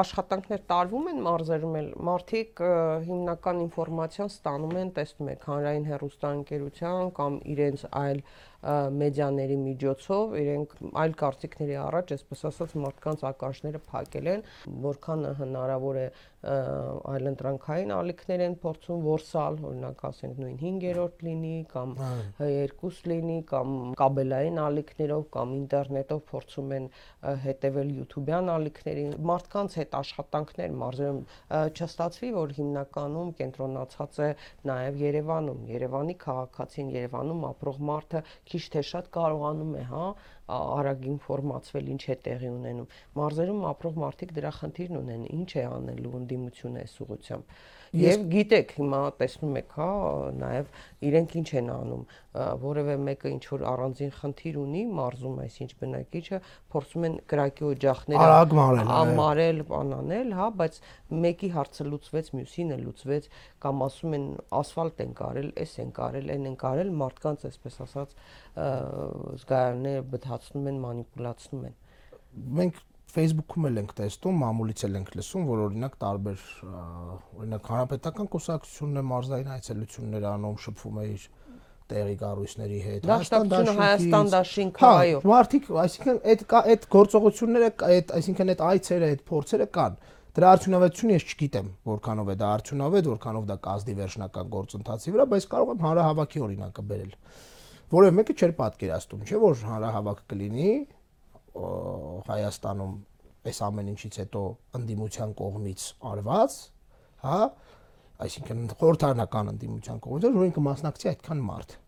աշխատանքներ տարվում են մարզերում էլ մարդիկ հիմնական ինֆորմացիան ստանում են, տեսնում եք հանրային հեռուստաընկերության կամ իրենց այլ մեդիաների միջոցով իրենք այլ կարծիքների առաջ, այսպես ասած, մարդկանց ակաշները փակել են, որքան հնարավոր է այլընտրանքային ալիքներ են փորձում որսալ, օրինակ ասենք նույն 5-րդ լինի կամ 2 լինի կամ կաբելային ալիքներով կամ ինտերնետով փորձում են հետևել YouTube-յան ալիքներին։ Մարդկանց հետ աշխատանքներ մարզերում չստացվի, որ հիմնականում կենտրոնացած է նաև Երևանում։ Երևանի քաղաքացին, Երևանում ապրող մարդը քիչ թե շատ կարողանում է, հա, արագ ինֆորմացվել ինչ է տեղի ունենում։ Մարզերում ապրող մարդիկ դրա խնդիրն ունեն, ինչ է անելու ընդդիմությունը այս ուղությամբ։ Եվ գիտեք, հիմա տեսնում եք, հա, նաև իրենք ինչ են անում, որևէ մեկը ինչ որ առանձին խնդիր ունի, մարզում այս ինչ բնակիչը փորձում են կրակի օջախները արագ մարել, ամարել, բանանել, հա, բայց մեկի հարցը լուծվեց, մյուսինը լուծվեց, կամ ասում են ասֆալտ են կարել, էս են կարել, այն են կարել, մարդկանց այսպես ասած զգայարները բթացնում են, մանիպուլացնում են։ Մենք Facebook-ում էլ ենք տեսնում, մամուլից էլ ենք լսում, որ օրինակ տարբեր օրինակ հանրապետական կուսակցությունն է մարզային այցելություններ անում, շփվում է իր տեղի կառույցների հետ։ Հայաստան Հայաստան դաշինքը, այո։ Մարդիկ, այսինքն այդ այդ գործողությունները, այդ այսինքն այդ այցերը, այդ փորձերը կան։ Դրա արդյունավետությունը ես չգիտեմ, որքանով է դա արդյունավետ, որքանով դա կազդի վերջնական գործընթացի վրա, բայց կարող եմ հանրահավաքի օրինակը բերել։ Որևէ մեկը չէր պատկերացնում, չէ՞ որ հանրահավաք կլինի, Հայաստանում այս ամեն ինչից հետո ընդդիմության կողմից արված, հա, այսինքն խորհրդարանական ընդդիմության կողմից, որին կմասնակցի այդքան մարդ։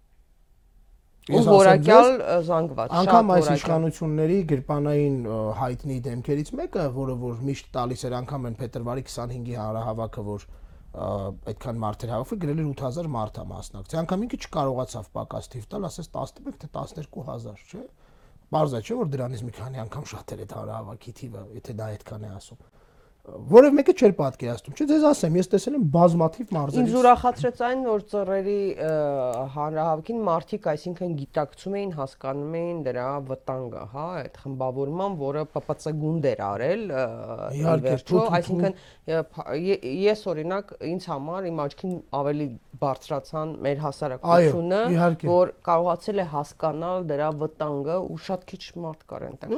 Ես որակյալ զանգված, անգամ այս իշխանությունների գրպանային հայտնի դեմքերից մեկը, որը որ միշտ տալիս էր անգամ են փետրվարի 25-ի հանրահավաքը, որ այդքան մարդեր հավաքվի, գրել էր 8000 մարդ է մասնակցի։ Անգամ ինքը չկարողացավ պակաս թիվ տալ, ասես 11 թե 12000, չէ՞ Մարզա չէ որ դրանից մի քանի անգամ շատեր է հանրահավաքի թիվը, եթե դա այդքան է ասում որև մեկը չէր պատկերացնում։ Չէ, ձեզ ասեմ, ես տեսել եմ բազմաթիվ մարզերից։ Ինձ ուրախացրեց այն, որ ծռերի հանրահավաքին մարդիկ, այսինքն գիտակցում էին, հասկանում էին դրա վտանգը, հա, այդ խմբավորման, որը ՊՊՑ գունդ էր արել, վերջո, այսինքն ես օրինակ ինձ համար իմ աչքին ավելի բարձրացան մեր հասարակությունը, որ կարողացել է հասկանալ դրա վտանգը ու շատ քիչ մարդ կար այնտեղ։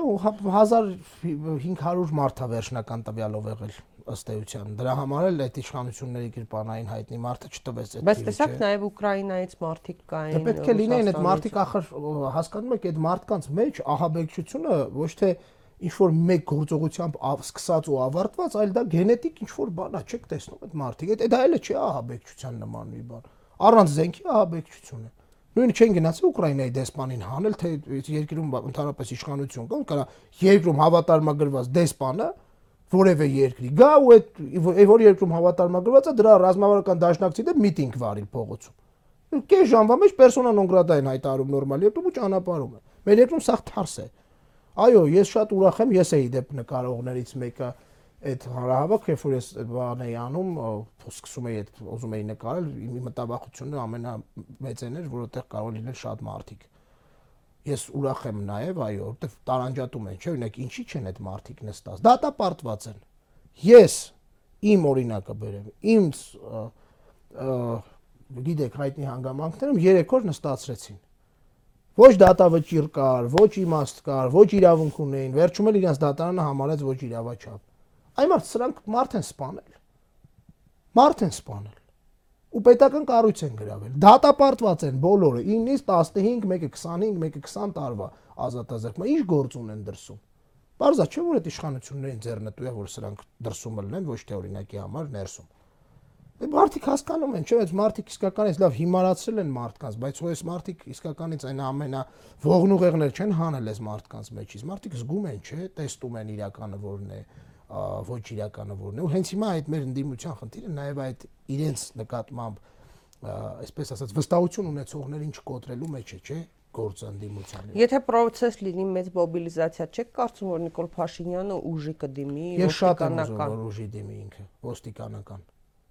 1500 մարդ է վերջնական տվյալով եղել ըստ էության։ Դրա համար էլ այդ իշխանությունների գրպանային հայտնի մարդը չտվեց այդ։ Բայց տեսակ նաև Ուկրաինայից մարդիկ կային։ Դե պետք է լինեին այդ մարդիկ ախր հասկանում եք այդ մարդկանց մեջ ահաբեկչությունը ոչ թե ինչ որ մեկ գործողությամբ սկսած ու ավարտված, այլ դա գենետիկ ինչ որ բան է, չեք տեսնում այդ մարդիկ։ Այդ դա էլ չի ահաբեկչության նման մի բան։ Առանց զենքի ահաբեկչություն է։ Նույնը չեն գնացի Ուկրաինայի դեսպանին հանել, թե երկրում ընդհանրապես իշխանություն կա, կարա երկրում հավատարմագրված դեսպանը որևէ երկրի գա ու այդ որ երկրում հավատարմագրված է դրա ռազմավարական դաշնակցի դեմ միտինգ վարի փողոցում կես ժամվա մեջ պերսոնա նոն գրատա են հայտարարում նորմալ երկրում ու ճանապարհում է մեր երկրում սա թարս է այո ես շատ ուրախ եմ ես էի դեպ նկարողներից մեկը այդ հարահավաք երբ որ ես բան էի անում սկսում էի այդ ուզում էի նկարել իմ մտավախությունը ամենամեծն էր որովհետեւ կարող լինել շատ մարդիկ ես ուրախ եմ նաև, այո, որովհետև տարանջատում են, չէ՞, օրինակ ինչի չեն այդ մարդիկ նստած։ Դատապարտված են։ Ես իմ օրինակը բերեմ։ Ինձ գիտեք հայտնի հանգամանքներում երեք օր նստացրեցին։ Ոչ դատավճիռ կար, ոչ իմաստ կար, ոչ իրավունք ունեին, վերջում էլ իրենց դատարանը համարեց ոչ իրավաչափ։ Այն մարդ սրանք մարդ են սպանել։ Մարդ են սպանել ու պետական կառույց են գրավել։ Դատապարտված են բոլորը 9-ից 15, մեկը 25, մեկը 20 տարվա ազատազրկման։ Ինչ գործ ունեն դրսում։ Բարձա չէ որ այդ իշխանություններին ձեռնտու է որ սրանք դրսում լնեն, ոչ թե օրինակի համար ներսում։ Դե մարդիկ հասկանում են, չէ՞, այս մարդիկ իսկականից լավ հիմարացրել են մարդկանց, բայց այս մարդիկ իսկականից այն ամենա ողնուղեղներ չեն հանել այս մարդկանց մեջից։ Մարդիկ զգում են, չէ՞, տեստում են իրականը որն է, ոչ իրականը որն է։ Ու հենց հիմա այդ մեր ընդդիմության խնդիրը նաև այդ իրենց նկատմամբ այսպես ասած վստահություն ունեցողներին չկոտրելու մեջ է, չէ՞ գործը ընդդիմությանը։ Եթե process լինի մեծ մոբիլիզացիա, չեք կարծում որ Նիկոլ Փաշինյանը ուժի կդիմի Ես շատ եմ ուզում որ ուժի դիմի ինքը ոստիկանական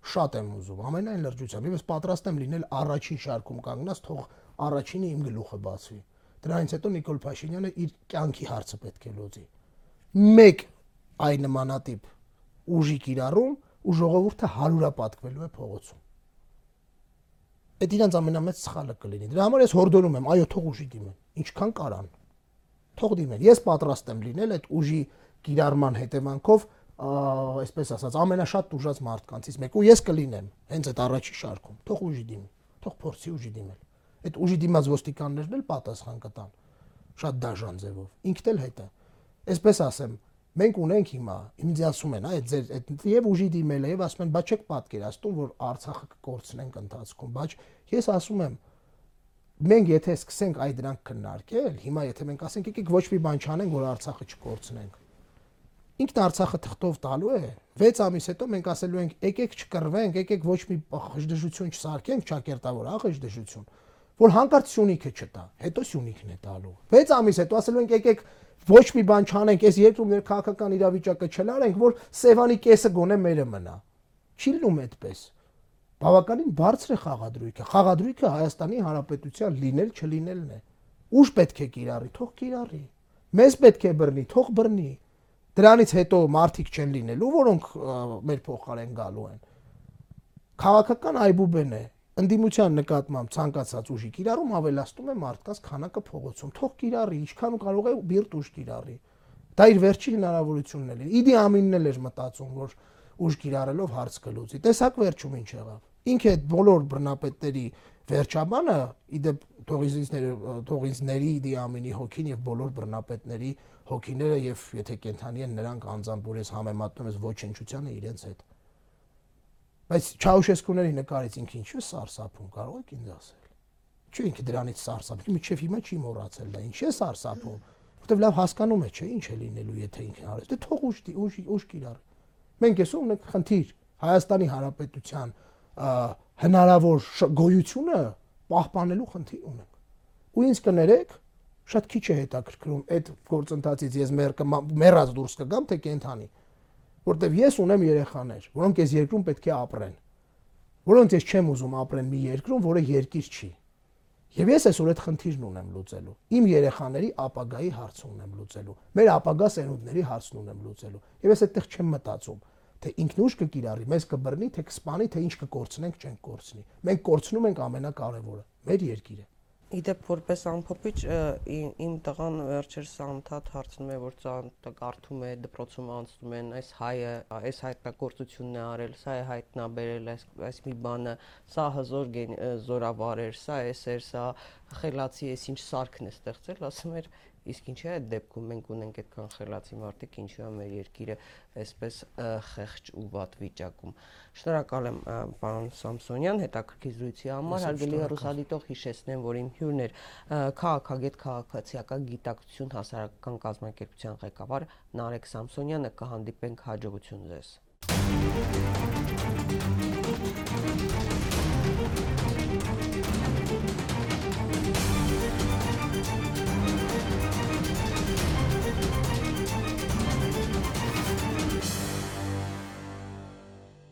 շատ եմ ուզում ամենայն լրջությամբ ես պատրաստ եմ լինել առաջին շարքում կանգնած թող առաջինը իմ գլուխը բացվի դրանից հետո Նիկոլ Փաշինյանը իր կյանքի հարցը պետք է լուծի մեկ այ նմանատիպ ուժի կիրառում ու ժողովուրդը հարուրապատկվելու է փողոցում Այդ իրանց ամենամեծ սխալը կլինի։ Դրա համար ես հորդորում եմ, այո, թող ուժի դիմեն։ Ինչքան կարան։ Թող դիմեն։ Ես պատրաստ եմ լինել այդ ուժի կիրառման հետևանքով այսպես ասած, ամենաշատ ուժած մարդկանցից մեկը ես կլինեմ հենց այդ առաջի շարքում։ Թող ուժի դիմի, թող փորձի ուժի դիմել։ Այդ ուժի դիմաց ոստիկաններն էլ պատասխան կտան։ Շատ դաժան ձևով։ Ինքն էլ հետը։ Այսպես ասեմ, մենք ունենք հիմա, ինձ ասում են, այդ ձեր այդ եւ ուժի դիմելը եւ ասում են, բա չեք պատկերացնում, որ Արցախը կկորցնենք ընթացքում, բայց ես ասում եմ, մենք եթե սկսենք այդ դրանք քննարկել, հիմա եթե մենք ասենք, եկեք ոչ մի բան չանենք, որ Արցախը չկորցնենք ինքն Արցախը թղթով տալու է 6 ամիս հետո մենք ասելու ենք եկեք չկռվենք, եկեք ոչ մի աղջդժություն չսարքենք, ճակերտավոր աղջդժություն, որ հանկարծ Սյունիքը չտա, հետո Սյունիքն է տալու։ 6 ամիս հետո ասելու ենք եկեք ոչ մի բան չանենք, այս երկրում ներ քաղաքական իրավիճակը չլարենք, որ Սևանի կեսը գոնե մերը մնա։ Չի լինում այդպես։ Բավականին բարձր է խաղադրույքը։ Խաղադրույքը Հայաստանի Հանրապետության լինել չլինելն է։ Ուժ պետք է կիրառի, թող կիրառի։ Մեզ պետք է բռնի, թող բռնի։ Դրանից հետո մարդիկ չեն լինելու, որոնք մեր փոխարեն գալու են։ Քաղաքական այբուբեն է։ Ընդդիմության նկատմամբ ցանկացած ուժի կիրառում ավելացնում է մարդկանց քանակը փողոցում։ Թող կիրառի, ինչքան կարող է բիրտ ուժ կիրառի։ Դա իր վերջի հնարավորությունն է։ Իդի ամինն էլ էր մտածում, որ ուժ կիրառելով հարց կլուծի։ Տեսակ վերջում ինչ եղավ։ Ինքը այդ բոլոր բռնապետների վերջաբանը իդեպ թողիզների թողիզների Իդի ամինի հոգին եւ բոլոր բռնապետների հոգիները եւ եթե կենթանի են նրանք անձամբ որ ես համեմատնում ես ոչնչությանը իրենց հետ բայց Չաուշեսկուների նկարից ինքը ինչու սարսափում կարող եք ինձ ասել չէ ինքը դրանից սարսափում միջև հիմա չի մոռացել դա ինչ է սարսափում որտեվ լավ հասկանում է չէ ինչ է լինելու եթե ինքն արեց դե թող ուժ ուժ ուժ կիրառ մենք էս ունենք խնդիր Հայաստանի Հանրապետության հնարավոր գոյությունը պահպանելու խնդիր ունենք ու ինձ կներեք շատ քիչ է հետաքրքրում այդ գործընթացից ես մեռած դուրս կգամ թե կենթանի որտեվ ես ունեմ երեխաներ որոնք այս երկրում պետք է ապրեն որոնց ես չեմ ուզում ապրեն մի երկրում որը երկիր չի Եվ ես այսօր այդ խնդիրն ունեմ լուծելու։ Իմ երեխաների ապագայի հարցը ունեմ լուծելու։ Մեր ապագա սերունդների հարցն ունեմ լուծելու։ Եվ ես այդտեղ չեմ մտածում, թե ինքնուշ կկիրառի, մեզ կբռնի, թե կսպանի, թե ինչ կկորցնենք, չենք կորցնի։ Մենք կորցնում ենք ամենակարևորը՝ մեր երկիրը։ Իդեպ որպես ամփոփիչ իմ տղան վերջերս անդադ հարցնում է որ կարդում է դպրոցում անցնում են այս հայը այս հայտնագործությունն է արել սա է հայտնաբերել այս այս մի բանը սա հզոր զորավար էր սա էս էր սա խելացի էս ինչ սարքն է ստեղծել ասում էր Իսկ ինչի է այդ դեպքում մենք ունենք այդքան խելացի մարդիկ, ինչու է մեր երկիրը այսպես խեղճ ու վատ վիճակում։ Շնորհակալ եմ պարոն Սամսոնյան հետաքրքիր զրույցի համար։ Հարգելի հեռուստադիտող հիշեցնեմ, որ իմ հյուրն էր քաղաքագետ քաղաքացիական գիտակցություն հասարակական կազմակերպության ղեկավար Նարեկ Սամսոնյանը։ Կհանդիպենք հաջողություն ձեզ։ Thank you